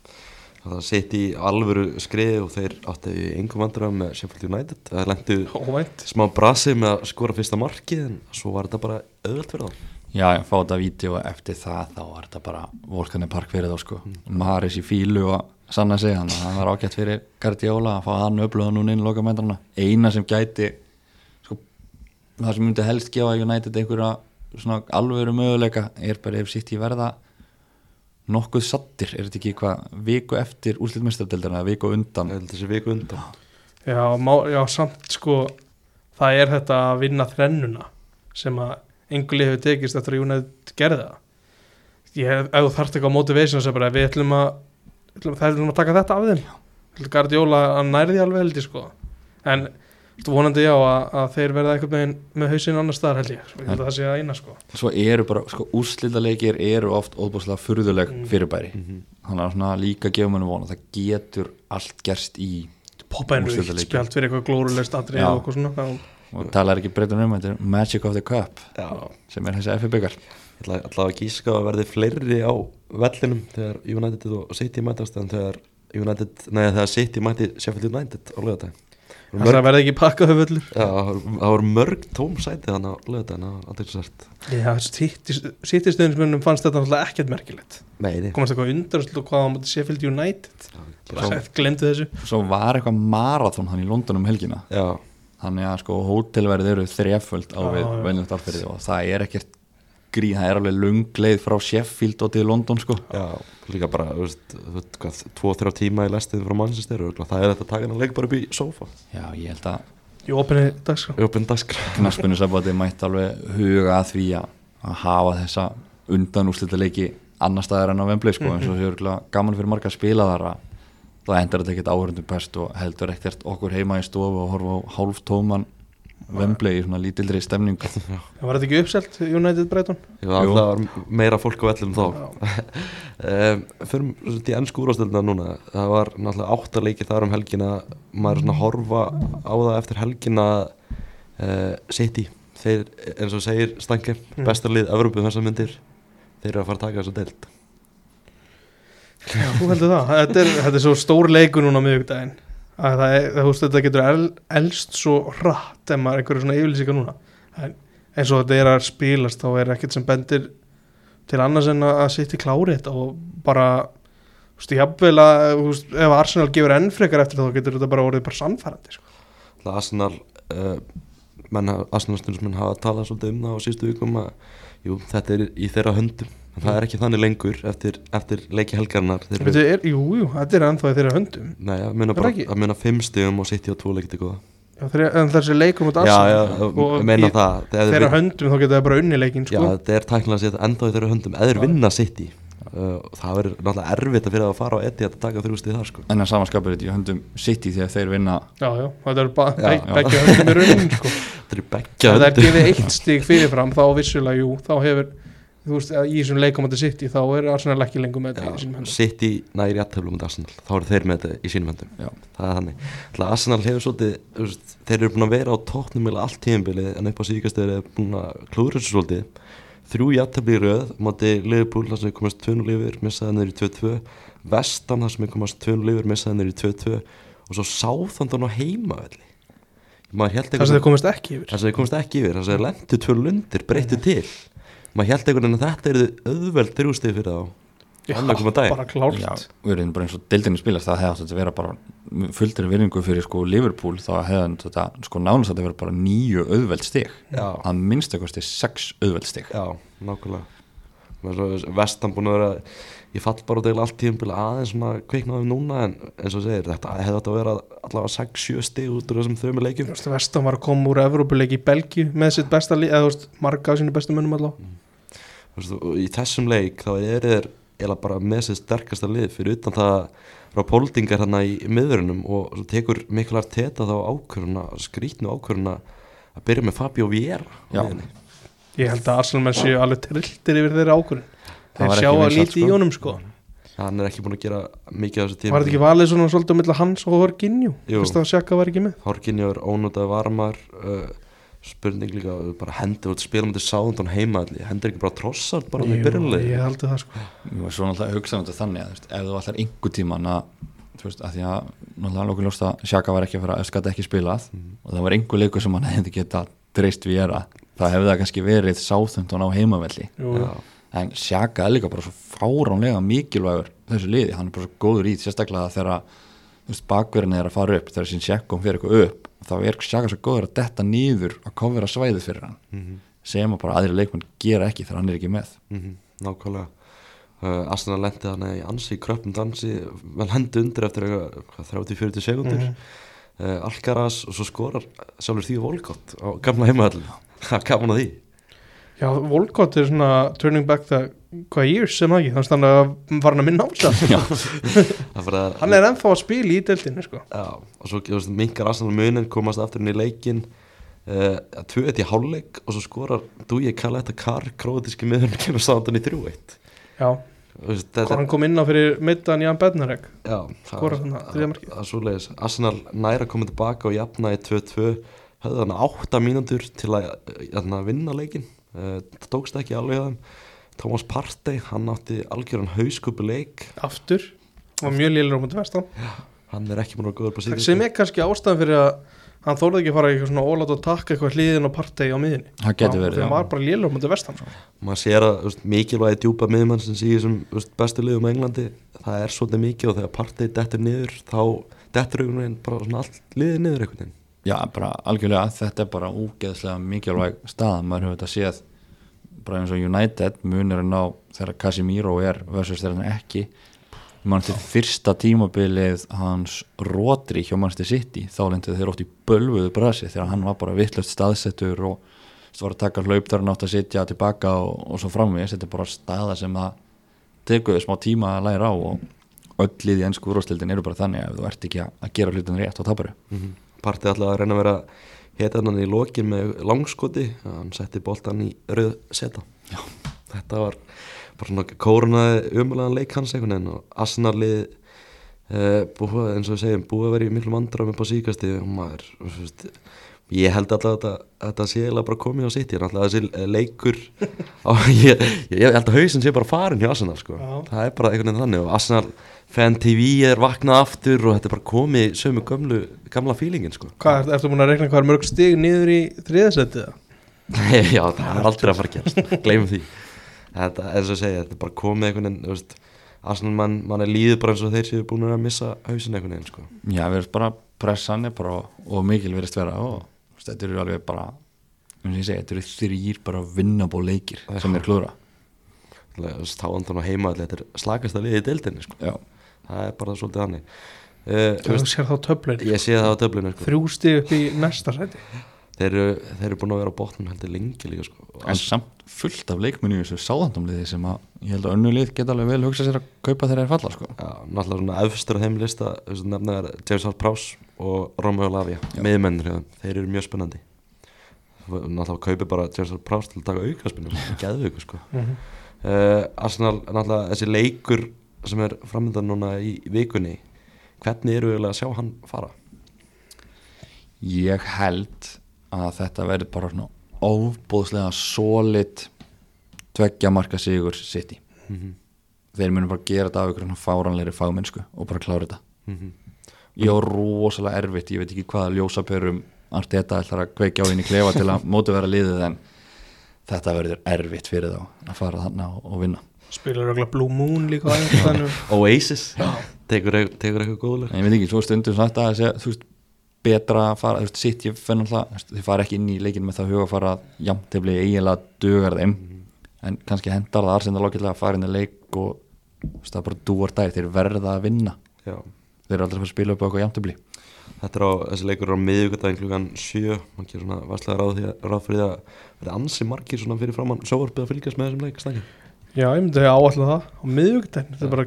Það sitt í alvöru skriði og þeir áttu í engum vandræðum með Sheffield United. Það lendu óvænt. smá brasi með að skora fyrsta marki en svo var þetta bara auðvöld fyrir þá. Já, ég fá þetta vídeo eftir það þá var þetta bara volkanir park fyrir þá sko. Maris í fílu og sann að segja hann það var ágætt fyrir Guardiola að fá hann upplöða núna inn loka metrana eina sem gæti sko, það sem myndi helst gefa United einhverja svona alvöru möguleika er bara ef sitt í verða nokkuð sattir, er þetta ekki eitthvað viku eftir úrslitmestardildina eða viku undan? Þessi viku undan. Já, má, já, samt sko það er þetta að vinna þrennuna sem að engli hefur tekist eftir að Júnætt gerði það. Ég, ef þú þarft eitthvað á motivation sem bara við ætlum að, það ætlum að taka þetta af þeim Guardiola að nærði alveg held ég sko en þú vonandi já að, að þeir verða eitthvað með, með hausinn annar staðar held ég, ég held að það sé að eina sko svo eru bara, sko, úrslitaleikir eru oft óbúslega furðuleg Mm. fyrirbæri Mhm. þannig að svona líka gefum henni vona það getur allt gerst í poppa einu Úrslitaleiki. spjalt fyrir eitthvað glórulegst atrið Já. og eitthvað svona og talar ekki breytun um þetta er Magic of the Cup Já, sem er þessi FF byggar ég ætla ætla að gíska að verði fleiri á vellinum þegar United og City mætast en þegar United, nei þegar City mæti Sheffield United á lögatæg það verði ekki pakkaðu völlur Já, það voru mörg tóm sæti þannig á lögatægin það var aldrei sært já, sýttistöðnismunum fannst þetta náttúrulega ekkert merkilegt. Nei, komast eitthvað undarslu og hvað á Sheffield United? Glemdu þessu. Svo var eitthvað marathon hann í London um helgina. Já, þannig að sko hótelverðið eru þreföld á við já. venjulegt alferði og það er ekkert gríð, það er alveg lungleið frá Sheffield og til London sko. Já, líka bara, þú veist, þú veist, hvað, tvo, þrjá tíma í lestið frá Manchester og það er þetta hann að leika bara upp í sófa. Já, ég held að í opinni dagskrá. Jópinn dagskrá. Knaspinu sabati mætti alveg huga að því að, að hafa þessa undan leiki annar staðar en á Vembley sko, eins og það er gaman fyrir marga að spila þar að það endur þetta ekkert áhörundum best og heldur ekkert okkur heima í stofu og horfa á hálftóman Vembley í svona lítildri stemningu. Það var þetta ekki uppselt United Brighton? Jú. alltaf var meira fólk á vellum þá. Um, svolítið í ennsku úrástöldina núna. Það var náttúrulega áttaleiki þar um helgina. Maður er svona að horfa á það eftir helgina uh, City. Þeir, eins og segir Stanke Mm. Besta lið Evropu þessar myndir Þeir eru að fara að taka þessu deild. Já, þú heldur það. Þetta er, þetta er svo stór leikur núna á miðvikudaginn að það er, þú veist, þetta getur el, elst svo rætt ef maður einhverju svona yfirlýsingar núna en eins og þetta er að spilast þá er ekkert sem bendir til annars en að sitt í klári þetta og bara þú veist, jafnvel að þú veist, ef Arsenal gefur enn frekar eftir þá getur þetta bara orðið bara sannfærandi sko. Það Arsenal uh, menn, Arsenal stundismenn hafa talað svolítið um það á síðustu vikum að jú, þetta er í þeirra höndum en það er ekki þannig lengur eftir, eftir leiki helgarinnar Þeir eru- Þetta er, jú, jú, þetta er ennþá í þeirra höndum Nei, að muna það bara ekki? að muna fimm stigum og sitt í á tvo leikti góða Já, þeirra, en þessi leikur mot Já, Arsenal já, og ég meina í það þegar þeirra þeir, höndum þá getur það bara unni leikin Já, sko. þetta er tæknilega sér í þeirra höndum eða þeir Já. vinna sitt í uh, Það verður náttúrulega erfitt að fyrir að fara á Eti að taka þrjú stig þar sko en að samanskapur þetta í höndum City þegar þeir vinna já, já, þetta er bara Já, be, já. begge höndum í raunin sko. Er það er gefið eitt stig fyrirfram þá vissulega, jú, þá hefur þú veist, í þessum leikum átti sitt þá er Arsenal ekki lengur með þetta í þessum höndum. Sitt í næri jættöflum með Arsenal Þá eru þeir með þetta í sínum höndum. Já. Það er þannig. Þannig að Arsenal hefur svolítið þú veist, Þeir eru búin að vera á tóknum eða allt tíðanbilið en upp á síðkast eru búin að klúður þessu svolítið. Þrjú jættöfli í röð Mátti Liverpool þar sem við komast 2-0 yfir Missaði niður í 2-2 Vestam þar sem við komast 2-0 yfir Missaði niður í 2-2 Og svo Southampton á heimavelli. Þar sem þeir komast ekki yfir. Þess að þeir maður held einhvern veginn að þetta eru auðveld þrjústið fyrir þá. Já, bara klárt. Já, við erum bara eins og deildinni spilast það hefði átt að vera bara fulltir virðingu fyrir sko Liverpool þá hefði þetta sko nánast að þetta vera bara nýju auðveld stig. Já. að minnst eitthvað stig sex auðveld stig. Já, nákvæmlega. Vestan búin að vera ég fall bara út eða allt tíðum aðeins svona kveiknaðum núna en eins og segir þetta hefði átt að vera allavega 6-7 stig út úr þessum þrjumur leikjum. Vestam var að koma úr Evrópuleik í Belgíu með sitt besta eða marga á sínu bestu mönnum allavega. Veist, og í þessum leik þá er þeir eða bara með sér sterkasta lið fyrir utan það frá póldingar hérna í miðurunum og svo tekur miklar teta þá ákvöruna, skrítnu ákvöruna að byrja með Fabio Vieira á Já. miðjunni. Ég held að Arsenal menn séu alveg trilltir yfir þeirra ákvörðin Það Þeir sjá að lítið í sko. honum sko hann er ekki búin að gera mikið á þessu tíma Var þetta ekki valið svona svolítið millir hans og Horginjú Jú. Fyrst að Sjaka var ekki með Horkinjó er ónútað varmar uh, spurning líka bara hendur út spilum til sáðundun heima allir hendur ekki bara trossart bara með byrjunlega Ég haldi það sko. Jú, svo náttúrulega hugsaðum þetta þannig að þú veist, ef þú ætlar einhver tíman að þú veist, að því að náttúrulega lókur ljóst að Sjaka var ekki að fara að skata ekki spilað og það var einhver leikur sem hann hefði geta dreist við era, það hefði það kannski verið sáþöndun á heimavelli. En Sjaka er líka bara svo fáránlega mikilvægur þessu liði, hann er bara svo góður í sérstaklega þegar bakverðin er að fara upp þegar sín Sjekkon fyrir eitthvað upp þá er Sjaka svo góður að detta nýður að kofera svæðið fyrir hann mhm, sem að bara aðri leikmenn gera ekki þegar hann er ekki með. Mhm, nákvæmlega. Uh, Arsenal lendi þannig í ansi í kröpum dansi vel hendi undir eftir eitthvað hvað, 30-40 sekundur Mhm. uh, Alcaraz og svo skorar sjálfur því volkott á gamla heimahallin það gaman að því. Já, Volkott er svona turning back the hvað years sem það ekki, þannig að hann var hann að minna á það Það að- Hann er ennþá að spila í deildinni sko. Og svo minkar Arsenal munin komast aftur inn í leikin uh, tvö eitt í hálfleik og svo skorar Dúi Kaletta Kar krótiski miðurinn kemur sáðan í 3-1 Já, hvað hann kom inn á fyrir middan Jan Bednarek. Skorar þriðja markið. það er svoleiðis. Arsenal næra komið tilbaka og jafna í 2-2 höfðu þannig 8 mínútur til að jafna, vinna leikin uh, það tókst ekki alveg að þeim Thomas Partey, hann átti algjöran hauskupu leik aftur. Og mjög lélur á mútið vestan. Hann er ekki búin að góður på Það síðan sem er kannski ástæðan fyrir að hann þórði ekki að fara eitthvað svona ólátt og takka eitthvað hliðin og partegi á miðinni það getur Já, verið, já. hann var bara lélur á mútið vestan sko. maður sér að veist, mikilvægi djúpa miðmannsins í þessum þú veist, bestu liðum á Englandi það er svolítið mikið og þegar partey dettur niður þá dettur einhvern veginn bara svona allt liðið niður einhvern veginn. Já, bara algjörlega, þetta er bara úgeðslega mikilvæg stað, maður hefur þetta séð bara eins og United munurinn á þegar Casemiro er versus þegar hann ekki. Mann til fyrsta tímabilið hans Rodri hjá Manchester City þá lendið þeir oft í bölvuðu brasi þegar hann var bara vittlust staðsettur og var að taka hlaup þegar hann átt að sitja tilbaka og, og svo framvegis, þetta er bara staða sem það tekur smá tíma að læra á og öll í ennsku úrvástildin eru bara þannig að þú ert ekki að gera hlutin rétt þá tapar mm -hmm. partey alltaf að reyna að vera heta hann í lokin með langskoti hann setti boltan í rauð seta Já. þetta var bara svona kórunaði umlæðan leik hans einhvern veginn og Arsenal lið Uh, búið, eins og við segjum, búið að vera í miklu vandram upp á síkasti og maður veist, ég held alltaf að þetta, að sé eiginlega bara komið á sitt ég er alltaf þessi eh, leikur á, ég, ég, held að hausin sé bara farin hjá Arsenal sko. Já. það er bara einhvern veginn þannig og Arsenal fan TV er vaknað aftur og þetta er bara komið í sömu gömlu, gamla fílingin sko. Hvað, ert, ertu búin að rekna hvað er mörg stig niður í þriðasettið? já, það er aldrei að fara að gerast gleymum því þetta, eins og segja, þetta er bara komið einhvern veginn þú veist, Arsenal mann, mann er líður bara eins og þeir séu búin að missa hausin einhvern veginn sko. Já, við erum bara pressan er bara og mikil verist vera og þetta eru alveg bara eins og ég segi, þetta eru þrýr bara vinnabó leikir sem er klúra Táandan og heima þetta er slagast að liði í deildinni sko. Já, það er bara svolítið hannig uh, Þú sér þá töflun ég sé það á töflunum sko. Þrjú stig upp í næsta sæti þeir, eru, þeir eru búin að vera á botnum heldur lengi líka sko. en samt fullt af leikmennu í þessu sáðandumliði sem að ég held að önnu lið geta alveg vel hugsa sér að kaupa þegar þeir falla sko. Já, náttúrulega svona efstur af þeim lista þessu nefna er James Hart Prowse og Romeo Lavia, þeim. þeir eru mjög spennandi náttúrulega kaupi bara James Hart Prowse til að taka auka spennum geðveiku sko mm -hmm. uh, Arsenal, náttúrulega þessi leikur sem er framöndan núna í vikunni hvernig eru við að sjá hann fara? Ég held að þetta verður bara svona ofbóðslega solid tveggja marka sigur City Mm -hmm. þeir munum bara gera þetta af ykkur fáranleiri fagmennsku og bara klára þetta Mm -hmm. ég á rosalega erfitt, ég veit ekki hvaða ljósapörum Arteta ætlar að kveikja á í klefa til að móti vera liðið en þetta verður erfitt fyrir þá að fara þarna og, og vinna Spilar örugglega Blue Moon líka Oasis, tekur, eit- tekur eitthvað góðuleg en ég veit ekki, svo stundum sagt að segja, þú veist, betra að fara, þú veist, sitt ég fenn alltaf, þið fara ekki inn í leikin með það huga að fara jafntefli eiginlega dugar þeim. En kannski hendar það Arsenal ágætlega að fara inn í leik og þú veist, það er bara dúar dæg, þeir verða að vinna. Já. þeir eru aldrei að fara að spila upp á eitthvað jafntefli Þetta er á, þessi leikur er á miðvikudaginn klukkan 7 mann gerir svona varslega ráð, ráð fyrir að verði ansi margir svona fyrir framann sjóvarpið að fylgjast með þessum leik snakki. Já, ég myndi að áallega það á miðvíkudaginn Þetta er bara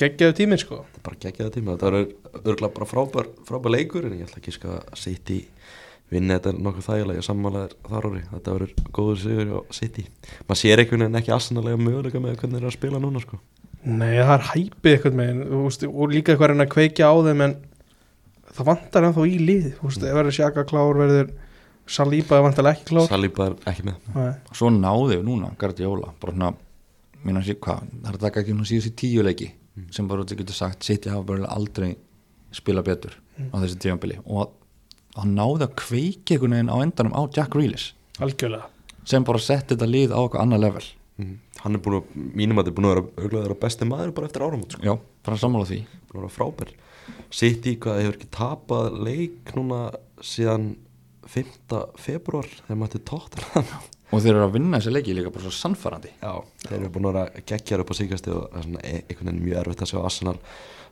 geggjaðu tíminn sko. Þetta er bara geggjaða tíma, þetta er örgulega bara frábær, frábær leikur en ég ætla ekki sko að City vinna þetta nokkuð þægilega, ég sammálaðir þar orði, þetta verður góður sigur á City. Maður sér einhvern veginn ekki aðsannlega möguleika með hvernig þeir eru að spila núna sko. Nei, það er hæpið eitthvað með veist, og líka eitthvað að reyna að kveikja á þeim en það vantar ennþá í lið. Þú veist, ef verður Sjaka klár verður Saliba er vantarlega ekki klár. Saliba er ekki með. Nei. svo náðu við núna Guardiola bara svona, minna sér hvað það er að taka ekki hún síðust í tíu leiki sem bara út getur sagt, City hafa bara aldrei spila betur á þessi tímanbili og hann náði að kveiki einhvern veginn á endanum á Jack Grealish algjörlega sem bara setti þetta lið á eitthvað annað level mm. Hann er búin að, mínum að þetta er búin að vera að vera besti maður bara eftir áramót sko. já, bara sammála því búin að vera frábær City hvað hefur ekki tapað leik núna síðan 5. februar þegar maður til tóttan og þeir eru að vinna þessi leiki líka bara svo sannfærandi. Já, þeir eru búin að geggjar upp á síkasti og það er svona e- einhvern veginn mjög erfitt að sjá Arsenal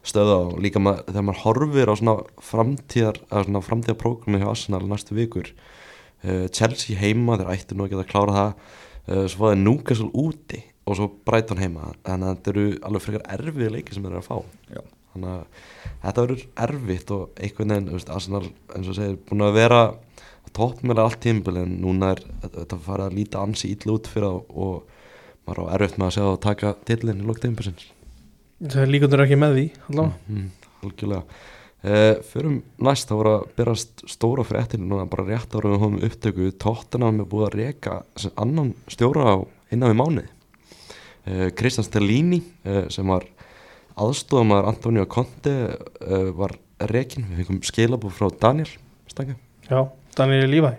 stöða og líka mað, þegar maður horfir á svona framtíðar svona framtíðarprógrami hjá Arsenal næstu vikur uh, Chelsea heima, þeir ættu nú ekki að klára það uh, svo er Newcastle úti og svo Brighton heima. Þannig að þetta eru alveg frekar erfið leiki sem þeir eru að fá. Já. þannig að þetta verður erfitt og einhvern veginn, Arsenal eins og segir, búin að vera toppmjöla allt tímbil en núna er þetta farið að líta ansi ítla út fyrir það og maður á erfitt með að segja að taka tillin í lók tímbilsins það er líkandur ekki með því allavega. Mm, algjörlega. Uh, fyrir næst þá voru að berast stóra fréttin núna bara rétt ára við hóðum upptöku. Tottenham er búið að sem annan stjóra á innan við mánuði. Uh, Kristján Stellini uh, sem var aðstofamæður Antonio Conte uh, var rekin, við fengum skilabú frá Daniel Stange, já, Daniel Lífæ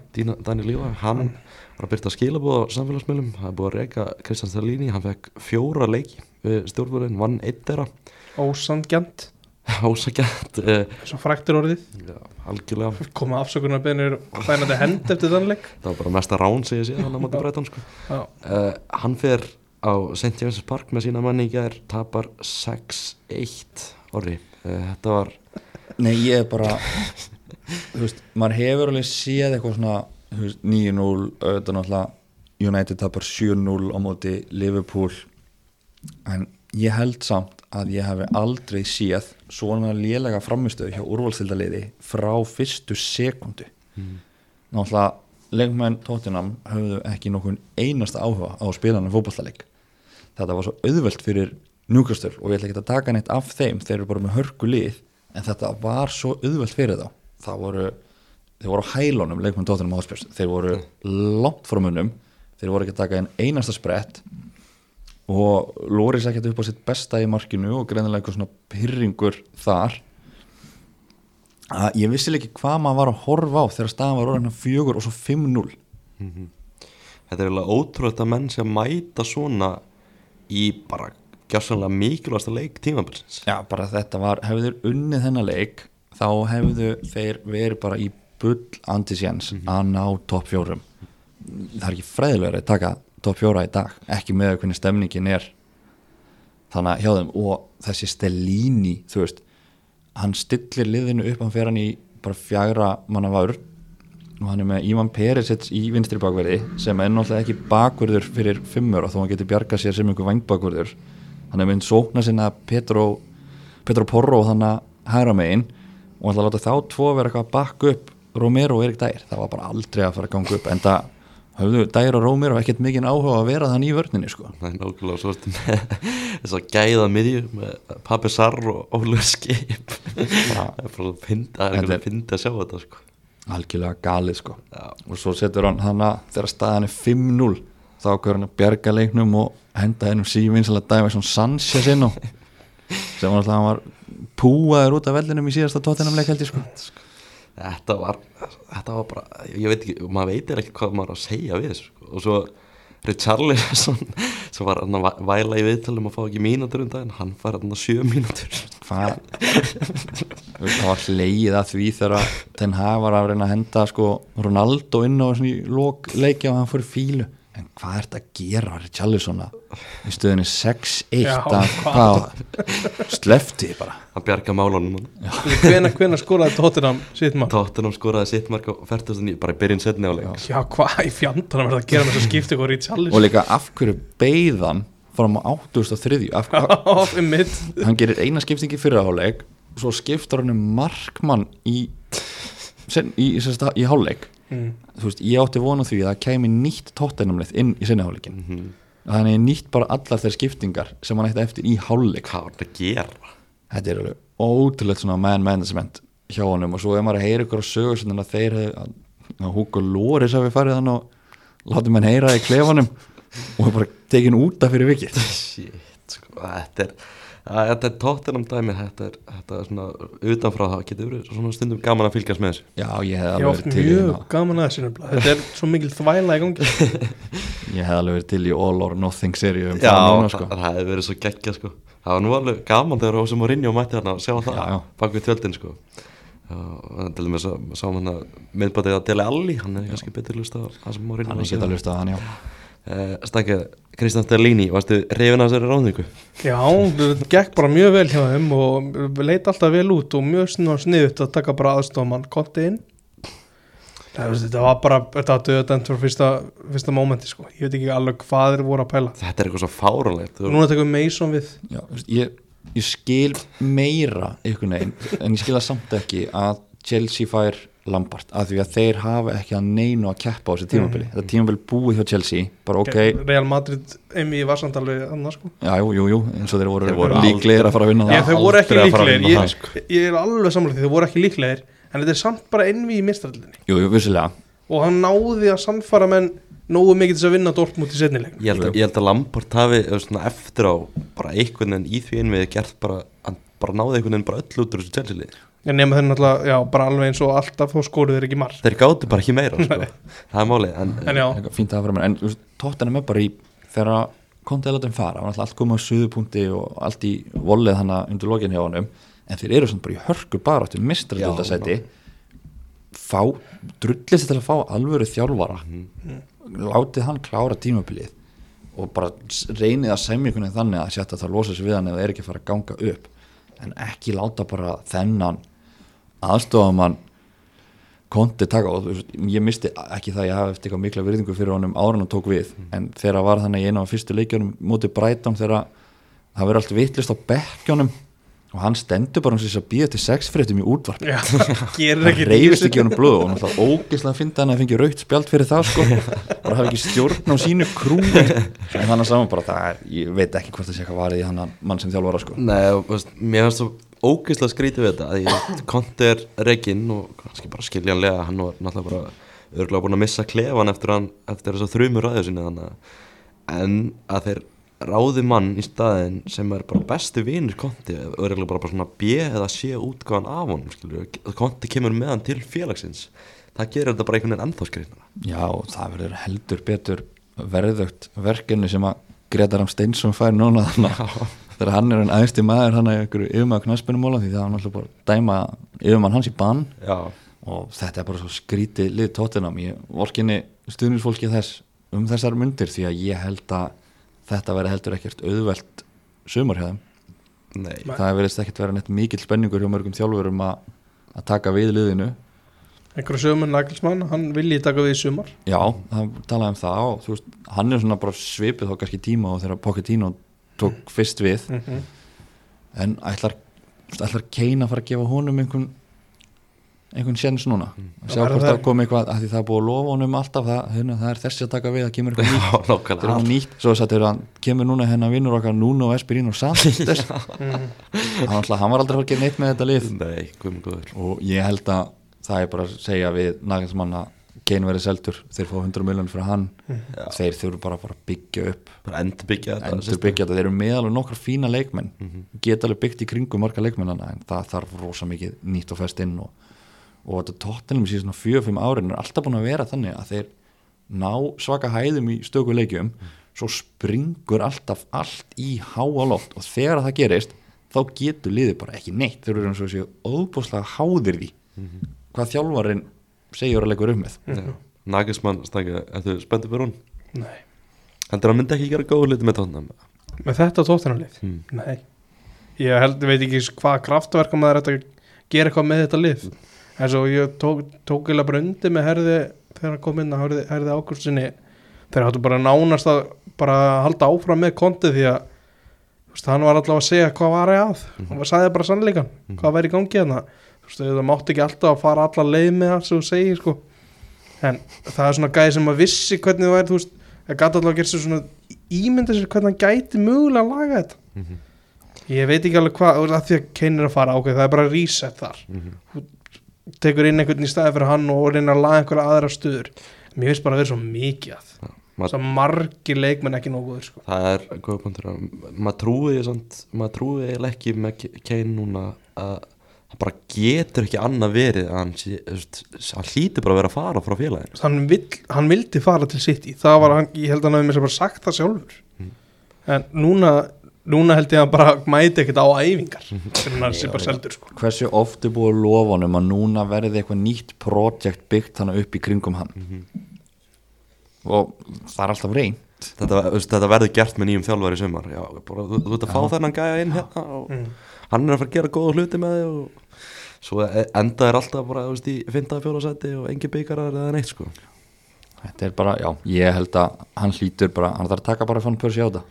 Daniel Lífa hann var að byrta skilabú á samfélagsmiðlum. Það er búið að reka Kristján Stellini hann fekk fjóra leiki við stjórnvöldin vann eitt þeirra. Ósangjant, ásakjætt uh, svo fræktur orðið. Já, algjörlega. Koma afsökunarbeinir og fænandi hend eftir þann leik. Það var bara mesta rán sem ég sé hann á móti breytan sko. uh, Hann fer á St. James's Park með sína manni í gær tapar 6-1 orri uh, Þetta var Nei, ég er bara þú veist, maður hefur alveg séð eitthvað svona þú veist, 9-0, auðvitað náttúrulega United tapar 7-0 á móti Liverpool. En ég held samt að ég hef aldrei séð svona lélega framistöðu hjá úrvalstildaliði frá fyrstu sekundu. Náttúrulega leikmenn Tottenham höfðu ekki nokkur einasta áhuga á spilanum fótballtaleik þetta var svo auðvelt fyrir Newcastle og ég ætla ekki að taka neitt af þeim þeir eru bara með hörku lið en þetta var svo auðvelt fyrir þá það voru, þeir voru á hælunum leikmenn Tottenham áspjörst, þeir voru langt frá munum, þeir voru ekki að taka einn einasta sprett og Loris ekkert upp á sitt besta í markinu og greinilega eitthvað svona pyrringur þar. Að ég vissi ekki hvað maður var að horfa á þegar staðan var orðin fjögur og svo 5-0 Þetta er eiginlega ótrúlega að menn sem mæta svona í bara gjásanlega mikilvægasta leik tímabilsins. Já, bara þetta var, hefðu þeir unnið þennan leik þá hefðu þeir verið bara í bull antisjens að ná topp fjórum. Það er ekki fræðilega að taka topp fjóra í dag, ekki með hvernig stemningin er þannig að hjá þeim. Og þessi Stellini þú veist, hann stillir liðinu upp, hann fer hann í bara fjagra manna vörn og hann er með Ívan Perisits í vinstri bakverði sem er náttúrulega ekki bakverður fyrir fimmur og þó hann getur bjargað sér sem einhver vangbakverður hann er mynd sókna sinna Petro, Petro Porro þannig að hæra megin og hann ætla að láta þá tvo vera eitthvað að bakka upp Romero og Erik Dær, það var bara aldrei að fara að ganga upp en það höfðu Dær og Romero ekkert mikinn áhuga að vera þann í vörninni sko. Það er nákvæmlega svo þess að gæða miðju með Pappi Sarr og Ólur Skip Það er bara veginn fyndi að sjá þetta sko. algjörlega galið sko. Og svo setur hann hana þegar staðan er 5-0 þá ákveður hann að bjarga leiknum og henda hennum sívinsalega dæmi svona Sanchez inn á sem var alltaf hann var púaður út af vellinum í síðasta tóttinamleik held ég sko. Þetta var, þetta var bara, ég veit ekki, maður veitir ekki hvað maður að segja við sko. og svo Richarlison sem var hann að væla í viðtalum og fá ekki mínútur um daginn, hann fær hann að sjö mínútur. Hvað? Það var hleið að því þegar Ten Hag var að reyna að henda sko Ronaldo inn á svona í leikja og hann í fílu en hvað er þetta að gera Richarlison að í stöðinni 6-1 Já, að hvað? hvað? Slefti bara. Hann bjarga málunum hvena, hvena skoraði Tottenham sitt mann Tottenham skoraði sitt mark á 49 bara í byrjun setni áleik já, hvað í fjandanum er það að gera með þess að skipta ykkur í og líka af hverju beigðan fórum á 8003 af hverju á, um mitt hann gerir eina skiptingi fyrir áleik svo skiptar hann um markmann í, í, í, í háleik mm. þú veist, ég átti vonu því að það kæmi nýtt tóttenamlið inn í sinni háleikin Mhm. þannig nýtt bara allar þeir skiptingar sem hann ætti eftir í hálfleik hvað var þetta að gera þetta er alveg ótrúlegt svona man management hjá honum og svo er maður að heyra ykkur á sögur sem þeir hefði að Hugo Loris hafi farið hann og látið mann heyra í klefanum og bara tekin úta fyrir vikið shit sko, þetta er að, þetta er tóttinam dæmi þetta er, þetta er svona utanfrá það getur verið svona stundum gaman að fylgjast með þessu. Já ég hef Ég alveg hef verið til í mjög hérna. gaman að þessu nefnilega. Þetta er svo mikil þvæla í gangi. Ég hef alveg verið til í All or Nothing seríu um já, það núna sko. það, það hefur verið svo geggja sko. Það var nú alveg gaman þegar Ósum og Rinjó mætti þarna að sjá það Já, já. bak við tjöldin sko. Já, og til dæmis að sá hann að miðbætið að Dele Alli, hann er kannski betur lust að það sem Mourinho hann að geta hlust að hann já. Eh, Stanke, Kristján Stellini, varstu reyfin af þessari ráðningu? Já, það gekk bara mjög vel hjá þeim og leit alltaf vel út og mjög sniðut að taka bara aðstofmann konti inn Það, Þetta var bara, þetta var döðdæmt frá fyrsta, fyrsta mómenti sko. Ég veit ekki alveg hvað þeir voru að pæla Þetta er eitthvað svo fáránlegt þú- Núna tekum við Mason við Já, ég, ég skil meira einhvern veginn, en ég skil það samt ekki að Chelsea fær Lampard af því að þeir hafa ekki að neinu að keppa á þessu tímabili, Mm. þetta tímabili búið hjá Chelsea, bara ok, Real Madrid, Emi var samt alveg annars sko. já, jú, jú, jú eins og þeir voru, voru líklegir að fara að vinna það. þeir voru ekki líklegir ég, það, sko. ég er alveg samlega því, þeir voru ekki líklegir en þetta er samt bara envi í mistrallinni Jú, jú, vissilega, og hann náði að sannfara menn nógu mikið til þess að vinna Dortmund í setnileik Ég held, að, ég held að Lamport hafi eftir á bara einhvern veginn í því einvið gert bara, bara náði einhvern veginn bara öll út úr þessu Chelsea liði en nema þeir náttúrulega, já, bara alveg eins og alltaf þá skoruð þeir ekki marg Þeir gátu bara ekki meira sko. það er málið en, en já, eitthvað fínt að fara með en tóttina með bara í þegar kontið að láta þeim fara, hann alltaf komið á suðupunkti og allt í volið hann undir lokin hjá honum, en þeir eru svona bara í hörku bara áttu mistra þetta seti fá, drullist til að fá alvöru þjálfara. Látið hann klára tímabilið og bara reynið að semja einhvern veginn þannig að setja það losa sig við hann það er ekki að fara að ganga upp. En ekki láta bara þennan aðstofamann konti taka og ég misti ekki það að ég hafi eftir eitthvað mikla virðingu fyrir honum ára hann tók við. En þegar var þannig einu af fyrstu leikjunum mótið Brighton þegar það verið allt vittlist á bekkjónum og hann stendur bara um þess að býða til sex fréttum í útvarp það ekki reyfist ekki honum blóð og náttúrulega ógeðslega að finna hann að fengi raukt spjald fyrir það sko. Bara hafi ekki stjórn á sínu krú en þannig saman bara það er, ég veit ekki hvort það sé eitthvað varðið í hann mann sem þjálfara sko. Nei, veist, mér finnst svo ógeðslega skrítið við þetta að ég konti er reginn og kannski bara skiljanlega hann var náttúrulega bara örgulega búin að missa klefan eftir, hann, eftir þess að þrjumur ræðu sinni þannig að en að þeir ráði mann í staðin sem er bara bestu vinur konti örgulega bara, bara svona B eða C útgáðan af honum konti kemur með hann til félagsins. Það gerir þetta bara einhvern veginn ennþá skrítnara já, það verður heldur betur verðugt verkefni sem að Gretar Ram Steinsson fær núna þegar hann er einn aðeins maður hann er einhverju yfirmaður knaspunumóla því það er náttúrulega bara dæma yfirmann hans í bann. Já, og þetta er bara svo skrítið lið tóttinam ég vorkinni stuðnisfólki þess um þessar myndir því að ég held að þetta veri heldur ekkert auðvelt sumar hjá þeim. Nei. Það verðist ekkert vera neitt mikill spenningur hjá mörgum þjálfurum að að taka við liðinu. Einhverju sögum Nagelsmann, hann vilji taka við í sumar? Já, það talaði um það og þú veist, hann er svona bara svipið þá kannski tíma og þegar Pochettino tók fyrst við. Mm -hmm. en ætlar, ætlar Kane að fara að gefa honum einhvern einhvern sjens núna. Sjá Já, er hvort það- það komi eitthvað, að því það er búið að lofa honum alltaf það, hérna, það er þessi að taka við, það kemur eitthvað nýtt. það er nýtt, svo þess að hann kemur núna hennar vinnur okkar Nuno Espirino Santos Mhm. hann, var aldrei að gera neitt með þetta lið. Nei, og ég held að það er bara að segja við Nagelsmann að Kane verið seldur. Þeir fá 100 miljonir fyrir hann. Já. þeir þurfu bara að byggja upp. Bara endur byggja þetta endur byggja þetta, þeir eru með alveg nokkra fína leikmenn. Mhm. geta alveg byggt í kringum marga leikmennana en það þarf rosa mikið nýtt og fest inn og, og þetta tóttinum síðan svona 4-5 árin er alltaf búin að vera þannig að þeir ná svaka hæðum í stöku leikjum svo springur alltaf allt í háa loft og þegar það gerist þá getur liðið bara ekki neitt þeir eru eins og þessi óbúslega háðir því hvað þjálfarinn segjur að leikur um með Já. Nagismann stækja, ertu spenntið fyrir hún? Nei. Heldur hann myndi ekki gera góða hluti með tóttunum? með þetta tóttunarlið Hmm. nei ég held, veit ekki hvað kraftverka maður er að gera eitthvað með þetta lið en svo ég tók, tók eða bara undir með herði þegar hann kom inn að herði, herði ákvöldsinni þeir háttu bara nánast að bara halda áfram með kontið því að veist, hann var allavega að segja hvað var ég að hann var sagði bara sannleikan, hvað væri í gangi hérna. Þú veist, það mátti ekki alltaf að fara alla leið með það sem þú segir sko. En það er svona gæði sem að vissi hvernig þú væri þú veist, það gæti alltaf að gera sér svona ímynda sér hvernig hann gæti mögulega að laga þetta. Mhm. ég veit ekki alveg hvað því að Kane er að fara ákveð það er bara reset þar. Mhm. Tekur inn einhvern í staði fyrir hann og reynir að laga einhverja aðra stöður. Mér finnst bara að vera svo mikið að Ma- svo margir leikmenn ekki nóguður sko. Það er góð punktur að maður trúi samt, maður trúi eiginlega ekki með Kane núna að hann bara getur ekki annað verið hann, hann hlýtur bara að vera að fara frá félaginu. Hann, vill, hann vildi fara til City. Það var hann, ég held að hann hefði mér sem bara sagt það sjálfur. Mm. en núna núna held ég að hann bara mæti ekkert á æfingar fyrir hann sé bara seldur sko. hversu oft er búið að lofa honum að núna verði eitthvað nýtt projekt byggt hann upp í kringum hann? Og það er alltaf reyn þetta, þetta verður gert með nýjum þjálfari í sumar. Já, bara, þú, þú ert að fá þennan gæja inn hérna og Mm. hann er að fara að gera góða hluti með þig og svo e- enda er alltaf bara veist, í fynda fjólasæti og engi byggarar eða neitt sko. Þetta er bara, já, ég held að hann hlýtur bara, hann þarf að taka bara fann Persi á það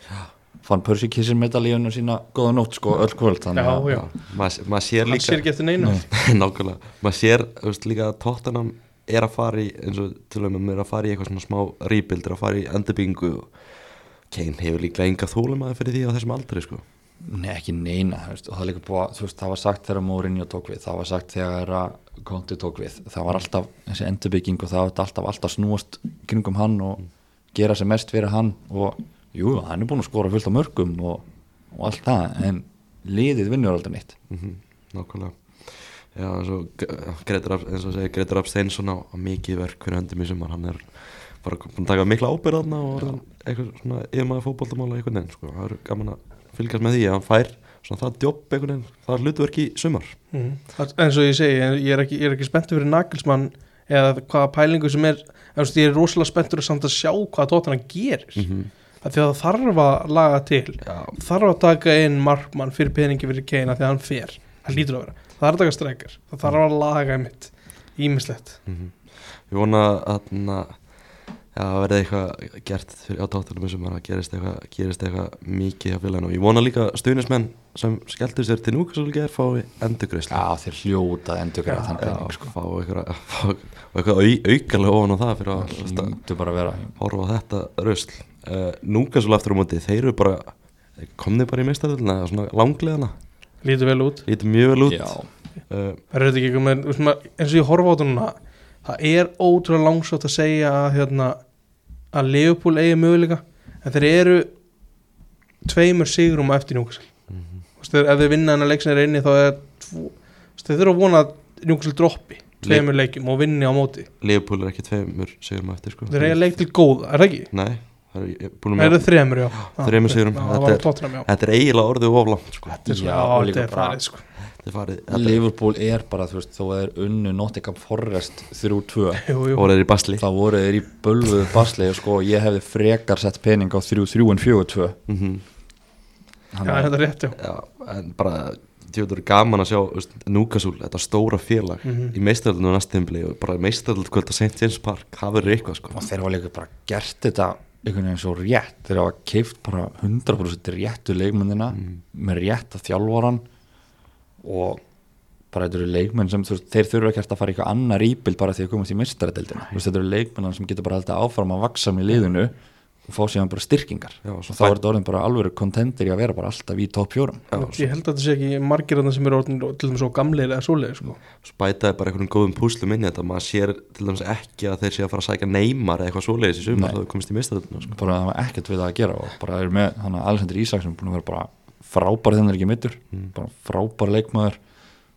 fann Persi kissir medalíunum sína góða nótt sko, öll kvöld þannig að maður mað sér hann líka sér ekki eftir neinu. Nákvæmlega, maður sér veist, líka að Tottenham er að fara í eins og til og með er að fara í eitthvað svona smá rebuild, er að fara í endurbyggingu og Kane hefur líka enga þólum að fyrir því á þessum aldri sko. Nei, ekki neina, veist, og það er líka búið að, þú veist, það var sagt þegar Mourinho tók við, það var sagt þegar að Conte tók við, það var alltaf þessi endurbygging og það var alltaf, alltaf snúast kringum hann og gera sem mest fyrir hann og jú, hann er búin að skora fullt á mörgum og, og allt það, en liðið vinnur aldrei neitt. mm nákvæmlega Já, eins og Gretar Rapp, eins og segir Gretar Rapp Steinsson á, á mikið verk fyrir höndum í sumar, hann er bara búin að taka mikla ábyrð þarna og orðin eitthvað svona yfirmaður fótboltamála einhvern veginn sko, það er gaman að fylgjast með því að hann fær svona það djobb einhvern veginn, það er hlutverk í sumar mm. eins og ég segi, ég er ekki, ég er ekki spenntur fyrir Nagelsmann eða hvaða pælingu sem er ég er rosalega spenntur samt að sjá hvað tóttan gerir mm -hmm. Af því að það þarf að laga til. Já, þarf að taka inn markmann fyrir peningi fyrir keina því að hann fer. Hann lítur að vera, það þarf að taka streikar það þarf að laga einmitt. Ímislegt mm Ég vona að það verði eitthvað gert fyrir á tóttunum maður að gerist eitthvað, gerist eitthvað mikið á félaginu. Og ég vona líka stuðnismenn sem skelltur sér til núkvæmsvöld ger fái endurgreislu Já, þeir hljóta endur gera þann Já, penning, sko. fá eitthvað, fá eitthvað au, aukalega ofan á það fyrir að að að horfa á þetta rusl uh, Núkvæmsvöld aftur á móti, þeir eru bara komnið bara í meistaröldina svona langleðana, lítur vel út. Lítið mjög vel út. Uh, er þetta ekki með, eins og ég horfa á þetta núna það er ótrúlega langsótt að segja að, hérna, að Leopold eigi möguleika en þeir eru tveimur sigurum á eftir Mhm. Þú veist, þeir, ef þeir vinna hennar leiksin er inni þá er tvo, þeir þurfa að vona að Newcastle droppi tveimur leikjum og vinni á móti. Leopold er ekki tveimur sigurum eftir sko. Þeir eiga leik til góða, er það ekki? Nei, það er Það eru þremur, já. Þremur sigurum. Þetta það var er- er eiginlega orðið oflant sko. Þetta er og er farið, sko. Þetta er farið, Liverpool er bara, þú veist, þó að þeir unnu Nottingham Forest 3-2 Jú, jú, orðið er í basli? þá voru þeir í bölvuðu basli sko, ég hefði frekar sett pening á 3-3 en 4-2 mm já, þetta er rétt, já. Já, en bara Þetta er gaman að sjá Núkasúl, þetta stóra félag Mhm. í meistaröldinu næstimbli og bara meistaröld kvöld á St. James Park, það verður eitthvað sko. Og þeir hafa líka bara gert þetta einhvern veginn svo rétt. Þeir hafa keift bara 100% réttu leikmennina Mm. með rétta þjálfaran og bara þetta eru leikmenn sem þeir þurfa ekki að fara í eitthvað annar íbild bara því að komast í mistaradeldina þetta eru leikmenn sem getur bara haldið áfram að vaksa með liðinu og fá síðan bara styrkingar. Já, og svo þá er þetta orðin bara alveg kontentir í að vera bara alltaf í topp fjórum. Já, Ég held að þetta sé ekki margir þarna sem eru orðin til dæmis svo gamlir eða svoleiðir, sko. Spætaði bara einhvern góðum púslum inn í þetta. Maður sér til dæmis ekki að þeir sé að fara að sækja neymar eða eitthvað svoleiðis í sumar þá komist í meistaröldinu sko. bara það var ekkert við það að gera og bara er með hann Alexander Ísaksson búin að vera bara frábær þennar ekki mittur Mm. bara frábær leikmaður.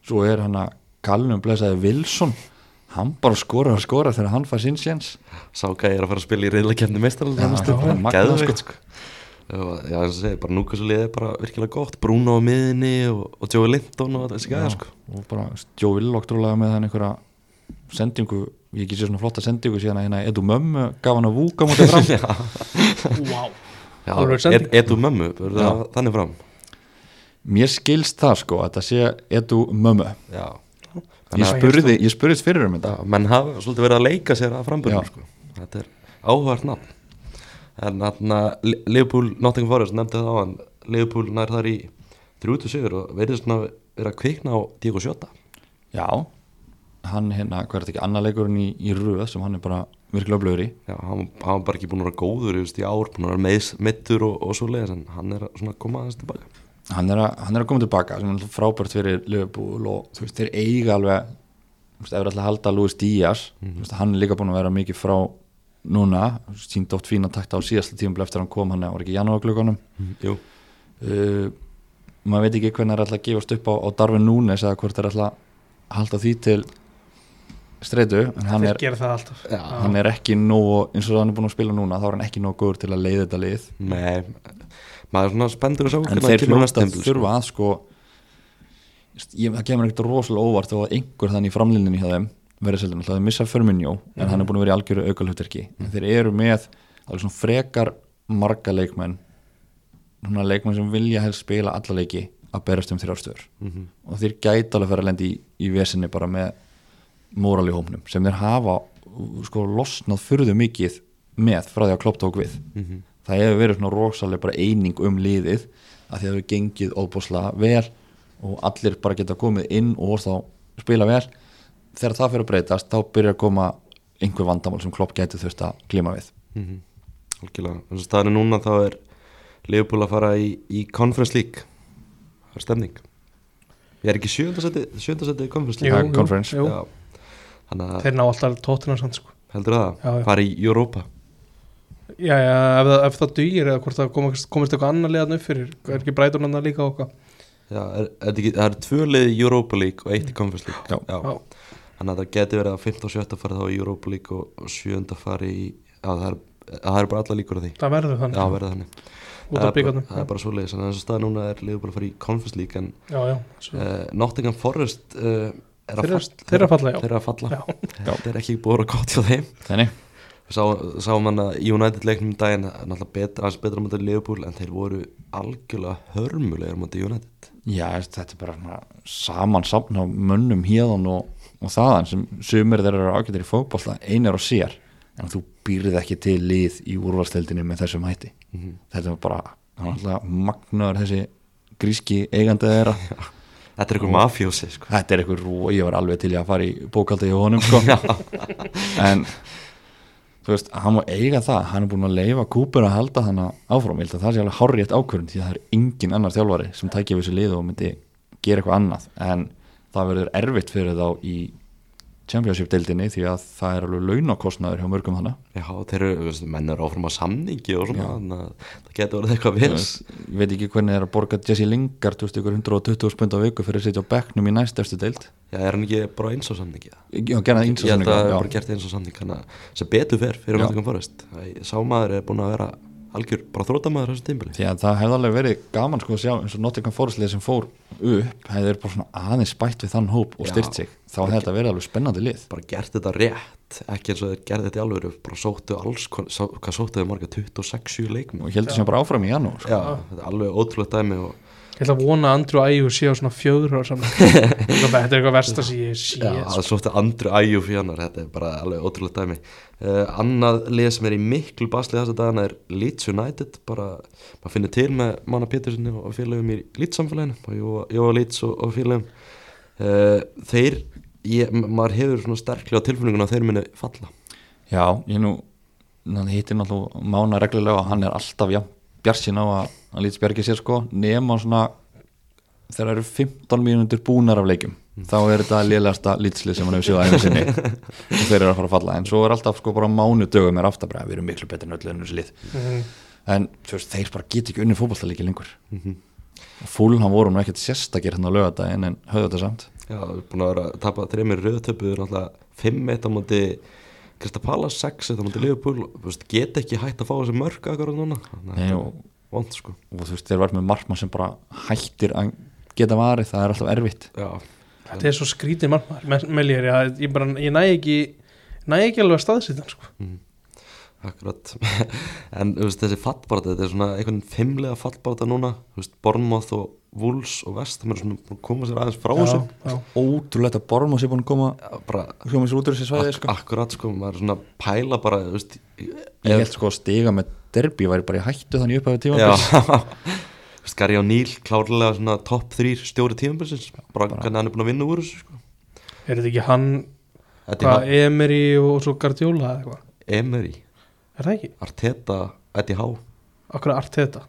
Svo er hann að Callum blessaði Wilson hann bara skora og skora þegar hann fær sinn séns. Sá hvað ég er að fara að spila í reyðlakefni magnað, geðveikt sko. Já, eins og segir, bara Núkasúl er bara virkilega gott. Bruno á miðinni og, og Joey Linton og þessi gæða sko. og bara Joe Willock trúlega með hann einhverja sendingu, ég ekki sé svona flotta sendingu síðan að hérna Edu Mömmu gaf hann að vúka mútið fram. Vá. Já, er, sending. edu mömmu, þannig fram? Mér skilst það sko að það sé Edu Mömmu. Já ég spurði, ég spurðist fyrir um þetta. Menn hafa svolítið verið að leika sér að frambörnum Já. sko. þetta er áhugart nafn. En þarna Leopold Nottingham Forest nefndi það á hann Leopold nær þar í 30 sigur og verið svona verið að kvikna á Diego Sjöta já, hann hérna, hvað er þetta ekki, annar leikurinn í, í röð sem hann er bara virkilega blöður í. Já, hann, hann var bara ekki búin að vera góður í ár, búin að vera meðs, meittur og, og svo leiðis en hann er svona að koma aðeins tilbaka hann er, að, hann er að koma tilbaka sem er frábært fyrir Liverpool og þú veist, þeir eiga alveg þú veist, ef við ætla að halda Luis Díaz þú veist, hann er líka búin að vera mikið frá núna, sínt oft fína takta á síðasta tímul eftir að hann kom, hann var ekki í janúarglögunum Jú, uh, maður veit ekki hvernig það er alltaf að gefast upp á, á Darvin Núnes eða hvort það er alltaf að halda því til streitu en hann er, það Já. hann er ekki nógu eins og hann er búin að spila núna þá er hann ekki nógu góður til að leiða þetta lið. Nei maður er svona spendur að sjá en þeir kemur á hljóta næsta að þurfa sko. ég, það kemur ekkert rosalega óvart þó að einhver þannig í framlýninni hjá þeim verið seldan, alltaf þeir missa Firmino en hann er búin að vera í algjöru aukalhutverki en þeir eru með alveg svona frekar marga leikmenn svona leikmenn sem vilja helst spila alla leiki að berast um þrjárstöður Mhm. og þeir gæti alveg að móral í hópnum sem þeir hafa sko losnað furðu mikið með frá því að klopp tók við Mhm. það hefur verið svona rosalega bara eining um liðið að því að það hefur gengið óbúslega vel og allir bara geta komið inn og þá spila vel þegar það fyrir að breytast þá byrjar að koma einhver vandamál sem klopp gæti þurft að glíma við Mhm. algjörlega, þess að staðinu núna þá er Leopold að fara í, í Conference League það er stemning ég er ekki sjöndasæti í Conference Jú, League jú, Conference. jú. Já. Þannig að þeir ná alltaf tóttina sann sko. Heldur það, Já, já. fara í Europa? Já, já, ef, það, ef það dugir eða hvort það komist, komist eitthvað annar liðan upp fyrir er ekki breytur hann líka og hvað Já, er, er, ekki, það er tvö lið í Europa League og eitt í Conference League. Já. Já. þannig að það geti verið að 15 og 17 fara þá í Europa League og, og 7 fara í já, það er, það er bara alla líkur á því. Það verður þannig. Já, verða þannig. Út það, er bara, það er bara svo leiðis, þannig að þess að stað núna er liður bara að fara í Conference League en já, já, svo, uh, Nottingham Forest uh, er að þeirra, falla þeirra falla já. þeir eru að falla. Já. þetta er ekki búið að vera gott hjá þeim. Þannig, sáum hann að í United leiknum um daginn náttúrulega betra, aðeins betra á mútið Liverpool en þeir voru algjörlega hörmulegar mútið United. Já, þetta er bara svona saman á mönnum hérðan og, og þaðan sem sumir þeir eru ágættir í fótbolta einar og sér. En þú býrð ekki til lið í úrvalsteldinu með þessum hætti. Mhm. þetta er bara magnaður þessi gríski eigandi þeirra þetta er eitthvað mafjósi sko. þetta er eitthvað rú ég var alveg til í að fara í bókaldi hjá honum sko. en þú veist, hann má eiga það hann er búin að leifa kúpur að halda þannig áfram, ég held að það sé alveg hárrétt ákvörðun því að það er engin annar þjálfari sem tækja við þessu lið og myndi gera eitthvað annað en það verður erfitt fyrir þá í Championship-deildinni því að það er alveg launakostnaður hjá mörgum þannig já, þeir eru, menn eru áfram á samningi og svona, þannig að það getur verið eitthvað vils ég veit ekki hvernig er að borga Jesse Lingard þú veist, ykkur 120 spund á viku fyrir að sitja á bekknum í næstefstu deild. Já, er hann ekki bara eins og samningi? Já, gerna eins og ég held að það er bara gert eins og samning þannig að sem betur fer fyrir Já. Nottingham Forest. Sá maður er búin að vera algjör bara þrótamaður þessu tímbili að það hefði alveg verið gaman sko að sjá eins og Nottingham Forest lið sem fór upp hefði verið bara svona aðeins spætt við þann hóp og Já. styrt sig, þá hefði þetta verið alveg spennandi lið. Bara gert þetta rétt ekki eins og þeir gerði þetta í alvöru bara sóttu alls, hvað sóttu þeir marga? 26 leikmenn. Og heldur sem bara áfram í janúar sko. já, þetta er alveg ótrúlega dæmi og ég ætla að vona að Andrew Ayew sé á svona fjögur ára saman þetta er eitthvað versta sem ég sé Já, það sótti Andru Æjúf í hannar, þetta er bara alveg ótrúlega dæmi. Uh, Annað lið sem er í miklu basli þess að dagana er Leeds United bara, maður finnir til með Manna Pétursinni og félagum í Leeds samfélaginu og Jóa, Jóa Leeds og, og félagum uh, Þeir, ég, maður hefur svona sterklega tilfinninguna að þeir muni falla. Já, ég nú hann hittir náttúrulega mána reglulega og hann er alltaf já, bjarsin á að hann lítið spjargi sér sko nema svona þegar það eru 15 mínútur búnar af leikjum þá er þetta liðlegasta lítslið sem hann hefur séð æfum sinni. Og þeir eru að fara að falla. En svo er alltaf sko bara mánu dögum er bara við erum miklu betur en öllu en þessu lið. Mhm. en þú veist, þeir bara get ekki unni fótballtaleiki lengur. Mhm. fúl hann voru nú ekkert sérstakir hann á lögadaginn en höfðu þetta samt. Já, við erum búin að vera að tapa þreymir rauðtöpu náttúrulega 5-1 á móti Krista Palace 6-1 á móti Liverpool Þú veist, get ekki hægt að fá þessi mörg akkurat núna. Þannig Nei, og, vond sko. og þú veist, þeir var með markmann sem bara hættir að geta varið, það er alltaf erfitt. Já, þetta er svo skrítið margmar með, með ég, ég, bara, ég næ ekki næ ekki alveg að staðsita sko. Akkurat. En þú veist, þessi fallbarata, þetta er svona einhvern fimmlega fallbarata núna Þú veist, Bournemouth og Wolves og West Það er svona búin að koma sér aðeins frá þessu ótrúlegt að Bormos er búin að koma hljóma sér út úr þessi svæði ak sko. Akkurat, sko, maður er svona að pæla bara veist, ég held sko að stiga með derbi væri bara í hættu þannig upp að tíma Já Þú veist, Gary O'Neill klárlega svona topp þrýr stjóri tímabilisins bara, Bara- hvernig hann er búin að vinna úr þessu sko. Er þetta ekki hann, hvað, Emery og svo Guardiola eða eitthvað? Emery, Er það ekki? Arteta Eddie Howe Akkur er Arteta?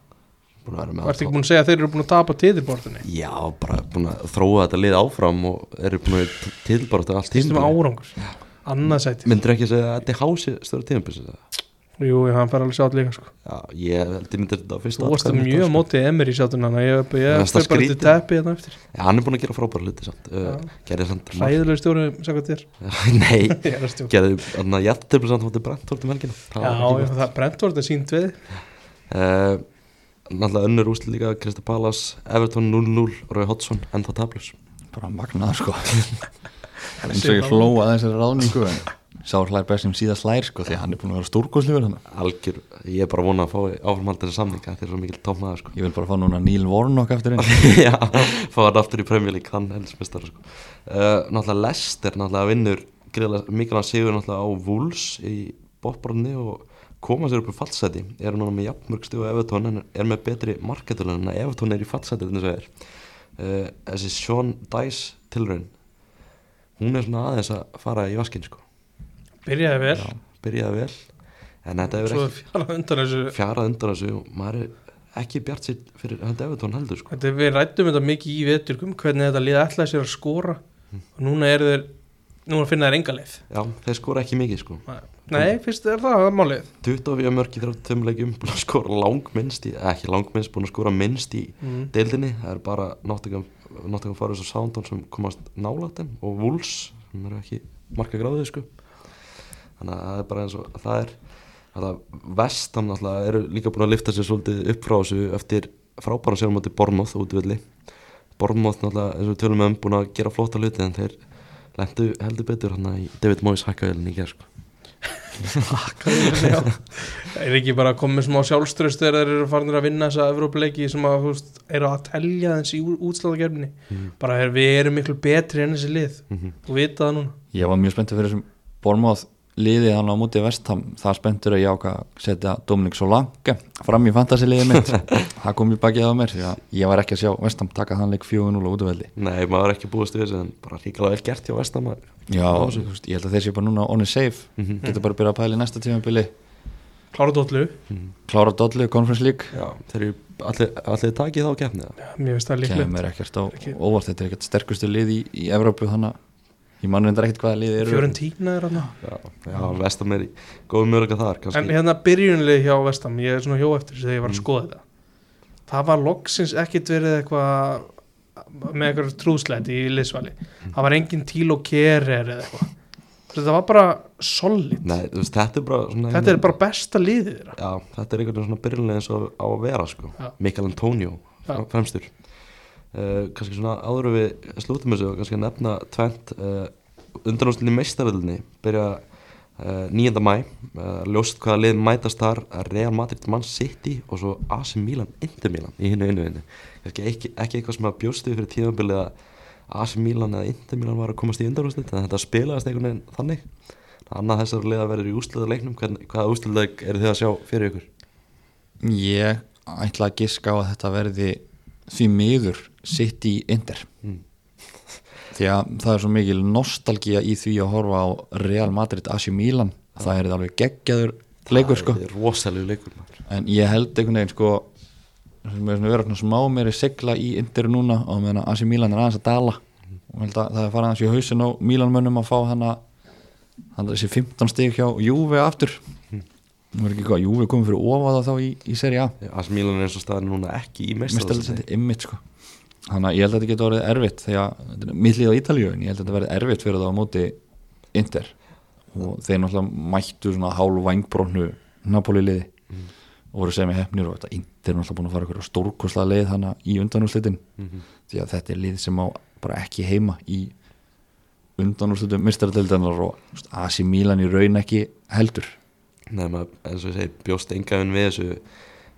Þú ert ekki búin að segja að þeir eru búin að tapa titilbortinni Já, bara búin að þróa þetta lið áfram og eru búin að tilbara allt Týstum tímabilið. árangur. Annað sæti Myndir ekki að segja að Eddie Howe sé stöður tímabils Jú, hann fær alveg sjátt líka sko. Já, ég held ég myndir þetta á fyrsta Þú varst mjög sko. móti Emery sjáttunna Ég, ég, Það er fyrir bara til teppi hérna eftir. Já, hann er búin að gera frábæra hluti mark- Hræðilega stjóri, sagði þér. Nei, er gerði Náttúrulega önnur úsli líka Krista Palas, Everton 0-0 Rói Hodgson, ennþá tablus bara magnað sko. Eins og ég hlóa þessari ráðningu en sá hlær best sem síðast hlær sko því hann er búin að vera stórkoslegur hann Algjör, ég er bara vonað að fá áframhald þessar samninga Þeir eru svo mikil tómaður sko. Ég vil bara fá núna Neil Warnock eftir einn Já, fá hann aftur í Premier League Hann heldsmistar sko. Uh, Náttúrulega Leicester náttúrulega vinnur greiðlega mikilvæg sigur náttúrulega á Wolves í bóttbronni og koma sér upp í fallseti eru núna með jafnmörg stíu á Evertón en er með betri marketulegn en Evertón er í fallseti þess að er. Uh, þessi Sean Dice tilraun hún er svona aðeins að fara í vaskin sko. Byrjaði vel. Já, byrjaði vel. En þetta Svo ekki fjara undan þessu. Fjarað undan þessu og maður er ekki bjart sér fyrir hönd Evertón heldur sko. Þetta, Við rættum þetta mikið í vetur um hvernig þetta liða ætlaði sér að skora. Og núna eru þeir núna finna þeir enga leið. Já, þeir skora ekki mikið sko. Nei, fyrst er það málið. 24 mörg í 35 leikjum búin að skora langminnst í, ekki langminnst, búin að skora minnst í mm. deildinni, það er bara Nottingham, Forest og Soundon sem komast nálægt þeim og Wolves sem eru ekki marka gráðið sko. Þannig að það er bara eins og það er það vestam náttúrulega eru líka búin að lifta sér svolítið upp frá þessu eftir frábæra sérum átti Bormoth útvilli Bormoth náttúrulega eins og tölum um búin að gera flóta hluti en þeir lendu heldur betur hann í David Moyes hakkaðilin í gerð sko Já. Er ekki bara komið smá sjálfströst þegar þeir eru farinir að vinna þessa Evrópuleiki sem að, þú veist, eru að telja þessi útsláðagerfni Mhm. bara er, við erum miklu betri enn þessi lið Mhm. og vita það núna ég var mjög spenntur fyrir þessum Bormóð liðið hann á móti vestam það spenntur að ég ákvað að setja Dominik Solanke fram í fantasiliðið mitt. Það kom í bakið á mér því að ég var ekki að sjá vestam taka þann leik 4-0 á útöveldi Nei, maður ekki búist við þessu en bara ríkala vel gert hjá Vestamar já, Á ég held að þeir séu bara núna on a safe Mhm. getur bara að byrja að pæla í næsta tímabili. Klára dóllu, klára dollu, conference league. Já, þeir eru allir, allir takið þá keppnið mér finnst það líklegt. Kemur ekkert á Ekki- óvart þetta er ekkert sterkustu lið í, í Evrópu þannig ég mann reyndar ekkert hvaða lið eru. Fiorentína er hann Já, Vestam er í góðum möguleika þar En kannski hérna byrjunlið hjá Vestam, ég er svona hjó eftir þegar ég var að Mm. skoða þetta. Það var loksins ekkit verið eitthvað með eitthvað trúðslæti í liðsvali. Það var engin tíl og kerer eða eitthvað. Þetta var bara solid. Nei, þú veist, þetta er bara svona Þetta er bara besta liðið þeirra. Já, þetta er einhvern veginn svona byrjunlega eins og á að vera sko. Já. Mikael Antonio, Já. fremstur uh, Kannski svona áður við slútum þessu og kannski að nefna tvent uh, Undanúslinni meistaröldinni byrja uh, 9. mæ Ljóst hvaða lið mætast þar. Real Madrid Man City og svo AC Milan Inter Milan í hinnu einu einu Kannski ekki, ekki eitthvað sem að bjóstu fyrir tímabilið að AC Milan eða Inter Milan var að komast í undanúslit en þetta spilaðast einhvern veginn þannig. Annað þessar liða verður í úsliða leiknum. Hvern, hvaða úsliða eru þið að sjá fyrir ykkur? ég ætla að giska á að þetta verði því miður sitt í Inter. Mm. því að það er svo mikil nostalgía í því að horfa á Real Madrid AC Milan. Það er alveg geggjaður leikur sko. Það er leikur maður. en ég held einhvern veginn sko er vera svona smá meiri segla í Inter núna. Og meðan AC Milan er aðeins að dala. Og ég held að það er farað hans í hausin á Milanmönnum að fá hana þessi 15 stig hjá Juve aftur. Hvað, Juve komið fyrir ofa það þá í, í seri A. AC Milan er eins og staðar núna ekki í mestarlega ymmit sko þannig að ég held að þetta getur orðið erfitt þegar millið á Ítalíu en ég held að þetta verði erfitt fyrir það á móti Inter og þeir náttúrulega mættu svona hálf vangbrónu Napoli liði Mm. og voru sem hefnir og þetta Inter er náttúrulega búin að fara ykkur stórkosla leið hana í undanúrslitin Mhm. því að þetta er lið sem á bara ekki heima í undanúrslitum mistaradeldanar og AC Milan í raun ekki heldur Nei, maður, eins og ég segi, bjóst engafinn við þessu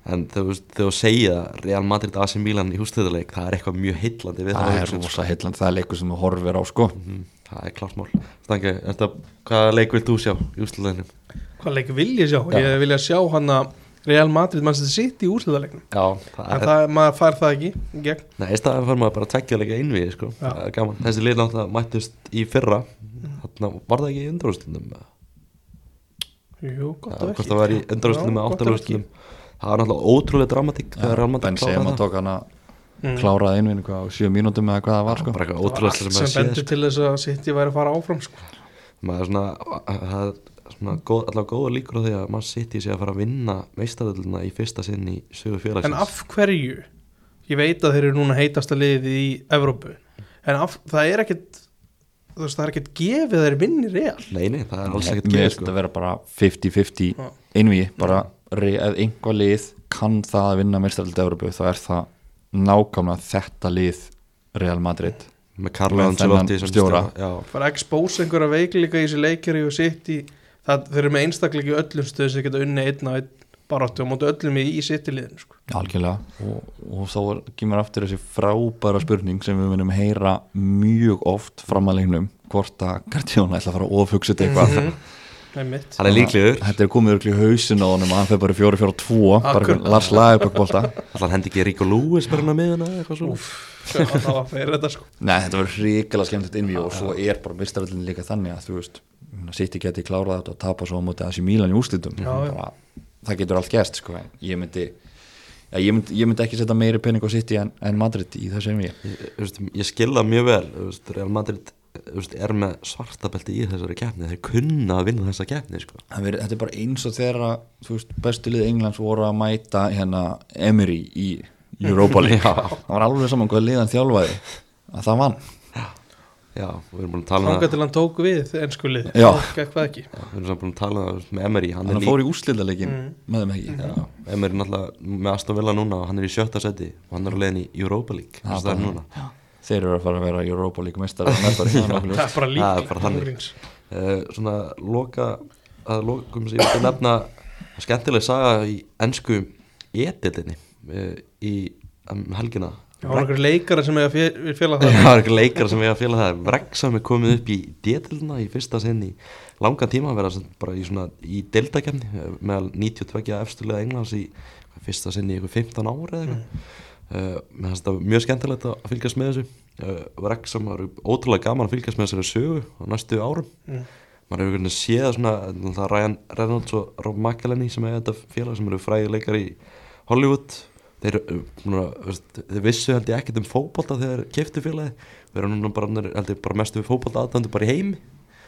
en þegar þú- segja Real Madrid AC Milan í hústöðuleik það er eitthvað mjög heillandi við það er hugsun, rosa heilland, það er leikur sem þú horfir á sko. Mhm, Það er klart mál. Stangi, þetta, hvaða leik vilt þú sjá í úsliðinum? Hvað leik vil ég sjá? Já. Ég vil að sjá hann að Real Madrid mann sem sitt í það en er, það, maður fær það ekki í gegn. Nei, í staðan fyrir maður bara að tvekja leika innvið, sko, það er gaman. Þessi lið náttúrulega mættust í fyrra. Þarna, var það ekki í undarústundum? Jú, gott Hvort og ekki það var í undarústundum Já, með áttalústundum Það var náttúrulega ótrúlega dramatík þegar Real Madrid Benzema kláraði það. tók hana Mm. kláraði einvinni hvað á sjö mínútum eða hvað það var sko Bara eitthvað Það ótrúlega allt sem sem að sé bendur til þess að í væri að fara áfram sko. maður er svona, það er svona góð, allavega góða líkur á því að maður sitt í sig að fara að vinna meistarölduna í fyrsta sinn í sögu félagsins en af hverju ég veit að þeir eru núna heitasta liðið í Evrópu en af, það er ekkit þú veist, það er ekkit gefið að þeir vinni real Nei, nei, það er alls ekkert Mér gefið finnst sko að vera bara 50-50 Já. einví, bara ef einhvað lið kann það að vinna meistaraldi Európu þá er það nákvæmlega þetta lið Real Madrid með Carlo Ancelotti sem stjóra. að expose einhverja veikleika í þessi leikjari og sitt í það, eru með einstakleiki í öllum stöðu sem geta unni einn og einn baráttu og móti öllum í, í sitt í liðinu sko. algjörlega og, og þá kemur aftur þessi frábæra spurning sem við munum heyra mjög oft fram að leiknum hvort að Gardjóna ætla að fara að ofhugsa þetta eitthvað Mhm. Hann er líklegur. Þetta er komið örugglega í hausin á honum að hann fyrir bara 4-4-2 bara Lars Lagerbæk bólta allan hendi ekki Ríko Lewis bara hann að miðuna eða eitthvað svo það var fyrir þetta sko. Nei, þetta var hrikalega skemmtilegt innví og svo er bara mistarallin líka þannig að þú veist Sitt geti klárað þetta og tapa svo á móti þessi Mílan í bara, það getur allt gæst sko ég myndi Já, ég, myndi, ég myndi ekki setja meiri pening á City en, en Madrid í þessu einví ég, ég skilða mjög vel Real Madrid er með svartabelti í þessari keppni þeir kunna að vinna þessa keppni sko. Þetta er bara eins og þegar að, þú veist, bestu lið Englands voru að mæta hérna Emery í Europa League. Það var alveg saman hvað liðan þjálfaði að það vann. Já, við erum búin að tala um það. til hann tók við ennsku lið. Já. Já, við erum búin að tala um það með Emery hann Þannig að fór í úrslitaleikin Mm. með þeim ekki Já, Emery náttúrulega með Aston Villa núna og hann er í sjötta seti og hann er á leiðin í Europa League. Já, að það er núna Þeir eru að fara að vera Europa League mestar það er nokkuð Það ljóst. er bara lík Það bara þannig. Ángríns. uh, svona loka að lokum sem ég vil nefna skemmtileg saga í ennsku edildinni uh, í um, helgina Það var einhver leikara sem eiga fél- félag það það var ekki leikar sem ég að fíla það Wrexham er komið upp í D-dildina í fyrsta sinn í langan tíma að vera bara í svona í deildakefni eh, meðal 92 efstulega Englands í hvað, fyrsta sinn í eitthvað 15 ári eða eitthvað uh, mér finnst það mjög skemmtilegt að fylgjast með þessu. Uh, Wrexham var ótrúlega gaman að fylgjast með þessari sögu á næstu árum. Mm. maður hefur séð svona náttúrulega Ryan Reynolds og Rob McElhenney sem er þetta félag sem eru fræði leikar í Hollywood. Þeir, núna, veist, þeir vissu held ég ekkert um fótbolta þegar þeir keftu félagi þeir eru núna bara, held ég, bara mestu fótbolta aðdöndu bara í heimi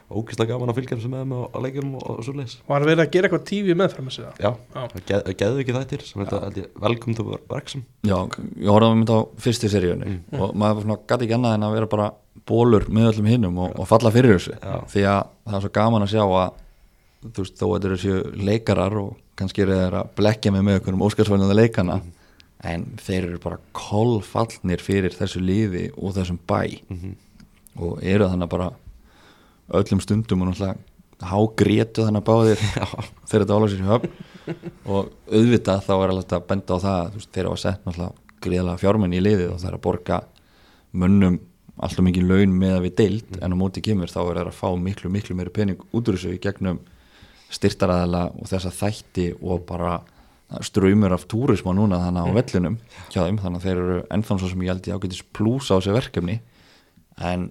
og ógeðslega gaman að fylgja þessu með þeim á, leikjum og, og svo leis Var verið að gera eitthvað tífi meðfram þessu það já, Já. það geð, geðu ekki þættir sem þetta held ég velkom til Wrexham Já, ég horfði að mynda á fyrstu seríunni Mm. og maður svona gæti ekki annað en að vera bara bólur með öllum hinnum og, og falla fyrir þessu Já. því að það er svo gaman að sjá að þú veist, þó að þetta eru séu leikarar og kannski eru þeir að blekja mig með einhverjum óskarsvælnandi leikana Mhm. en þeir eru bara kolfallnir fyrir þessu lífi og þessum bæ Mhm. og eru þannig bara öllum stundum og náttúrulega hágrétu þannig að báðir fyrir þetta álagsir í höfn. Og auðvitað þá er að benda á það að veist, þeir hafa sett náttúrulega gríðlega fjármenn í liðið og það er að borga mönnum alltaf mikið laun með að við deild en á móti kemur þá er það að fá miklu miklu meiri pening út úr þessu í gegnum styrtaræðala og þessa þætti og bara ströymur af túrisma núna þannig á vellinum hjá þeim. Þannig að þeir eru ennþá svo sem ég held ég ágætis plús á þessu verkefni en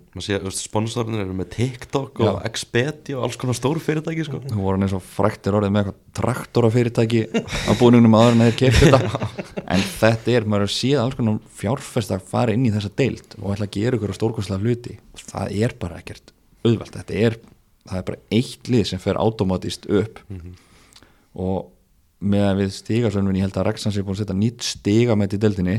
sponsorinn eru með TikTok og Expedia og alls konar stór fyrirtæki sko. þú voru eins og fræktir orðið með eitthvað traktora fyrirtæki á búningnum áður en þeir kefti þetta. En þetta er, maður er síðan alls konar fjárfest að fara inn í þessa deild og ætla að gera ykkur á stórkostlega hluti. Það er bara ekkert auðvelt. Þetta er, það er bara eitt lið sem fer automatist upp. Og með að við stigasönvin ég held að Rexans er búin að setja nýtt stiga með til deildinni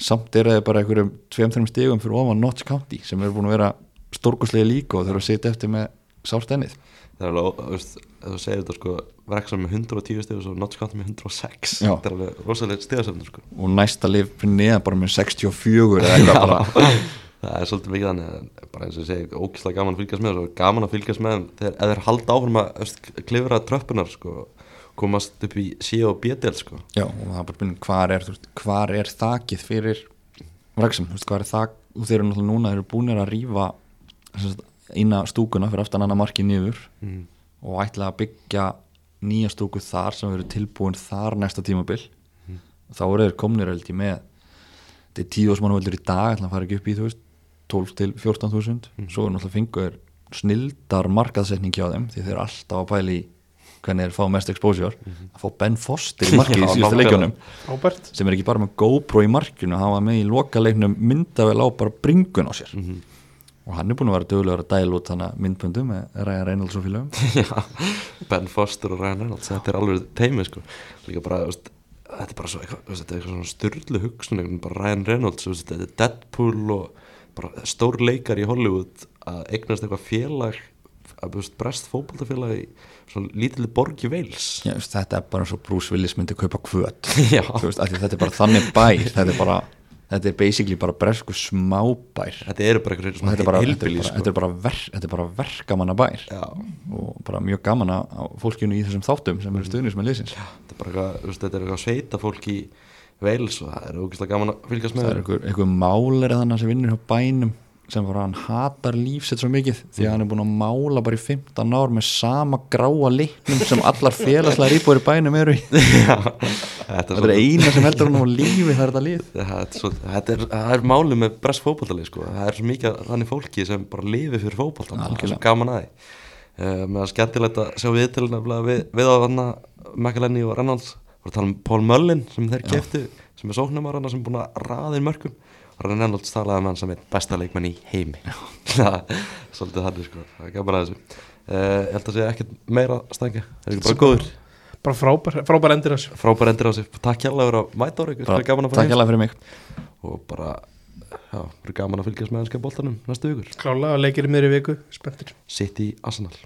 samt er það bara einhverjum tveim-þreim stigum fyrir ofan Notts County sem er búin að vera stórkostlega líka og eru að setja eftir með sárt ennið það er alveg, þú veist, þú segir þetta sko Wrexham með 110 stíð og svo Notts County með 106 Já. þetta er alveg rosalega stíðasöfnur sko. og næsta lif neðan bara með 64 eða eitthvað bara. Það er svolítið mikið þannig bara eins og ég segi, ógislega gaman að fylgjast með og gaman að fylgjast með þegar þeir halda áfram að klifra tröppunar sko, komast upp í C og B-del sko. já og það er bara spurning hvar er, hvar er þakið fyrir veist, hvar er þak og þeir eru náttúrulega núna, þeir eru búinir að sagt, eina stúkuna fyrir aftan annað marki niður mm. og ætla að byggja nýja stúku þar sem verður tilbúin þar næsta tímabil. Þá eru þeir komnir held ég með þetta er tíu ásmann veldur í dag ætla að fara ekki upp í þú veist 12 til 14 þúsund. Svo er náttúrulega fengur snildar markaðsetning hjá þeim því þeir eru alltaf að pæla í hvernig þeir fá mest exposure að fá Ben Foster í markið í síðustu Robert sem er ekki bara með GoPro í markinu hann var með í lokaleiknum myndavel á bara bringun á sér. Og hann er búin að vera dögulegur að dæla út þannig myndböndu með Ryan Reynolds og Já, Ben Foster og Ryan Reynolds þetta er alveg teimi sko. Líka bara, veist, þetta er bara svo veist, þetta er eitthvað svona styrlu hugsun bara Ryan Reynolds, veist, þetta er Deadpool og bara stór leikar í Hollywood að eignast eitthvað félag að brest fótboltafélag í svona lítilli borg í Wales Já, veist, þetta er bara eins og Bruce Willis myndi kaupa kvöt veist, þetta er bara þannig bær þetta er bara, þetta er basically bara bresku smábær þetta eru bara eitthvað svona þetta er bara, þetta er bara, sko. þetta er bara, ver, er verkamanna bær Já, og bara mjög gaman að á fólkinu í þessum þáttum sem eru liðsins þetta er eitthvað, veist, þetta er eitthvað sveita fólk í Wales og það er ógeðslega gaman að fylgjast með það er einhver málir þannig sem vinnur hjá bænum sem bara hann hatar lífsett svo mikið því að hann er búin að mála bara í 15 ár með sama gráa leiknum sem allar félagslega íbúður í bænum eru í. Já, þetta þetta er eina sem heldur hann á lífi það er þetta er, svo, þetta er, er máli með brest fótboltalið sko. það er svo mikið þannig fólki sem bara lifi fyrir fótboltan, það er svo gaman að því. Uh, með að skemmtilegt að sjá viðtölu nefnilega við, við á þarna Makalenni og Reynolds, voru að tala um Paul Mullin sem þeir Já. keftu, sem er sóknumar sem er búin að raða inn mörgum Reynolds talaði um hann sem er besta leikmann í heimi. Það er svolítið þannig sko. það er gaman að þessu. Uh, ég held að segja ekkert meira stængi það er bara góður, bara frábær, frábær endur þessu. Frábær endur á sig takk hjá að vera að mæta að fara takk heim. hjá fyrir mig. Og bara já, verður gaman að fylgjast með ennska boltanum næstu vikur. Klálega, leikir í miðri viku, spenntir. City Arsenal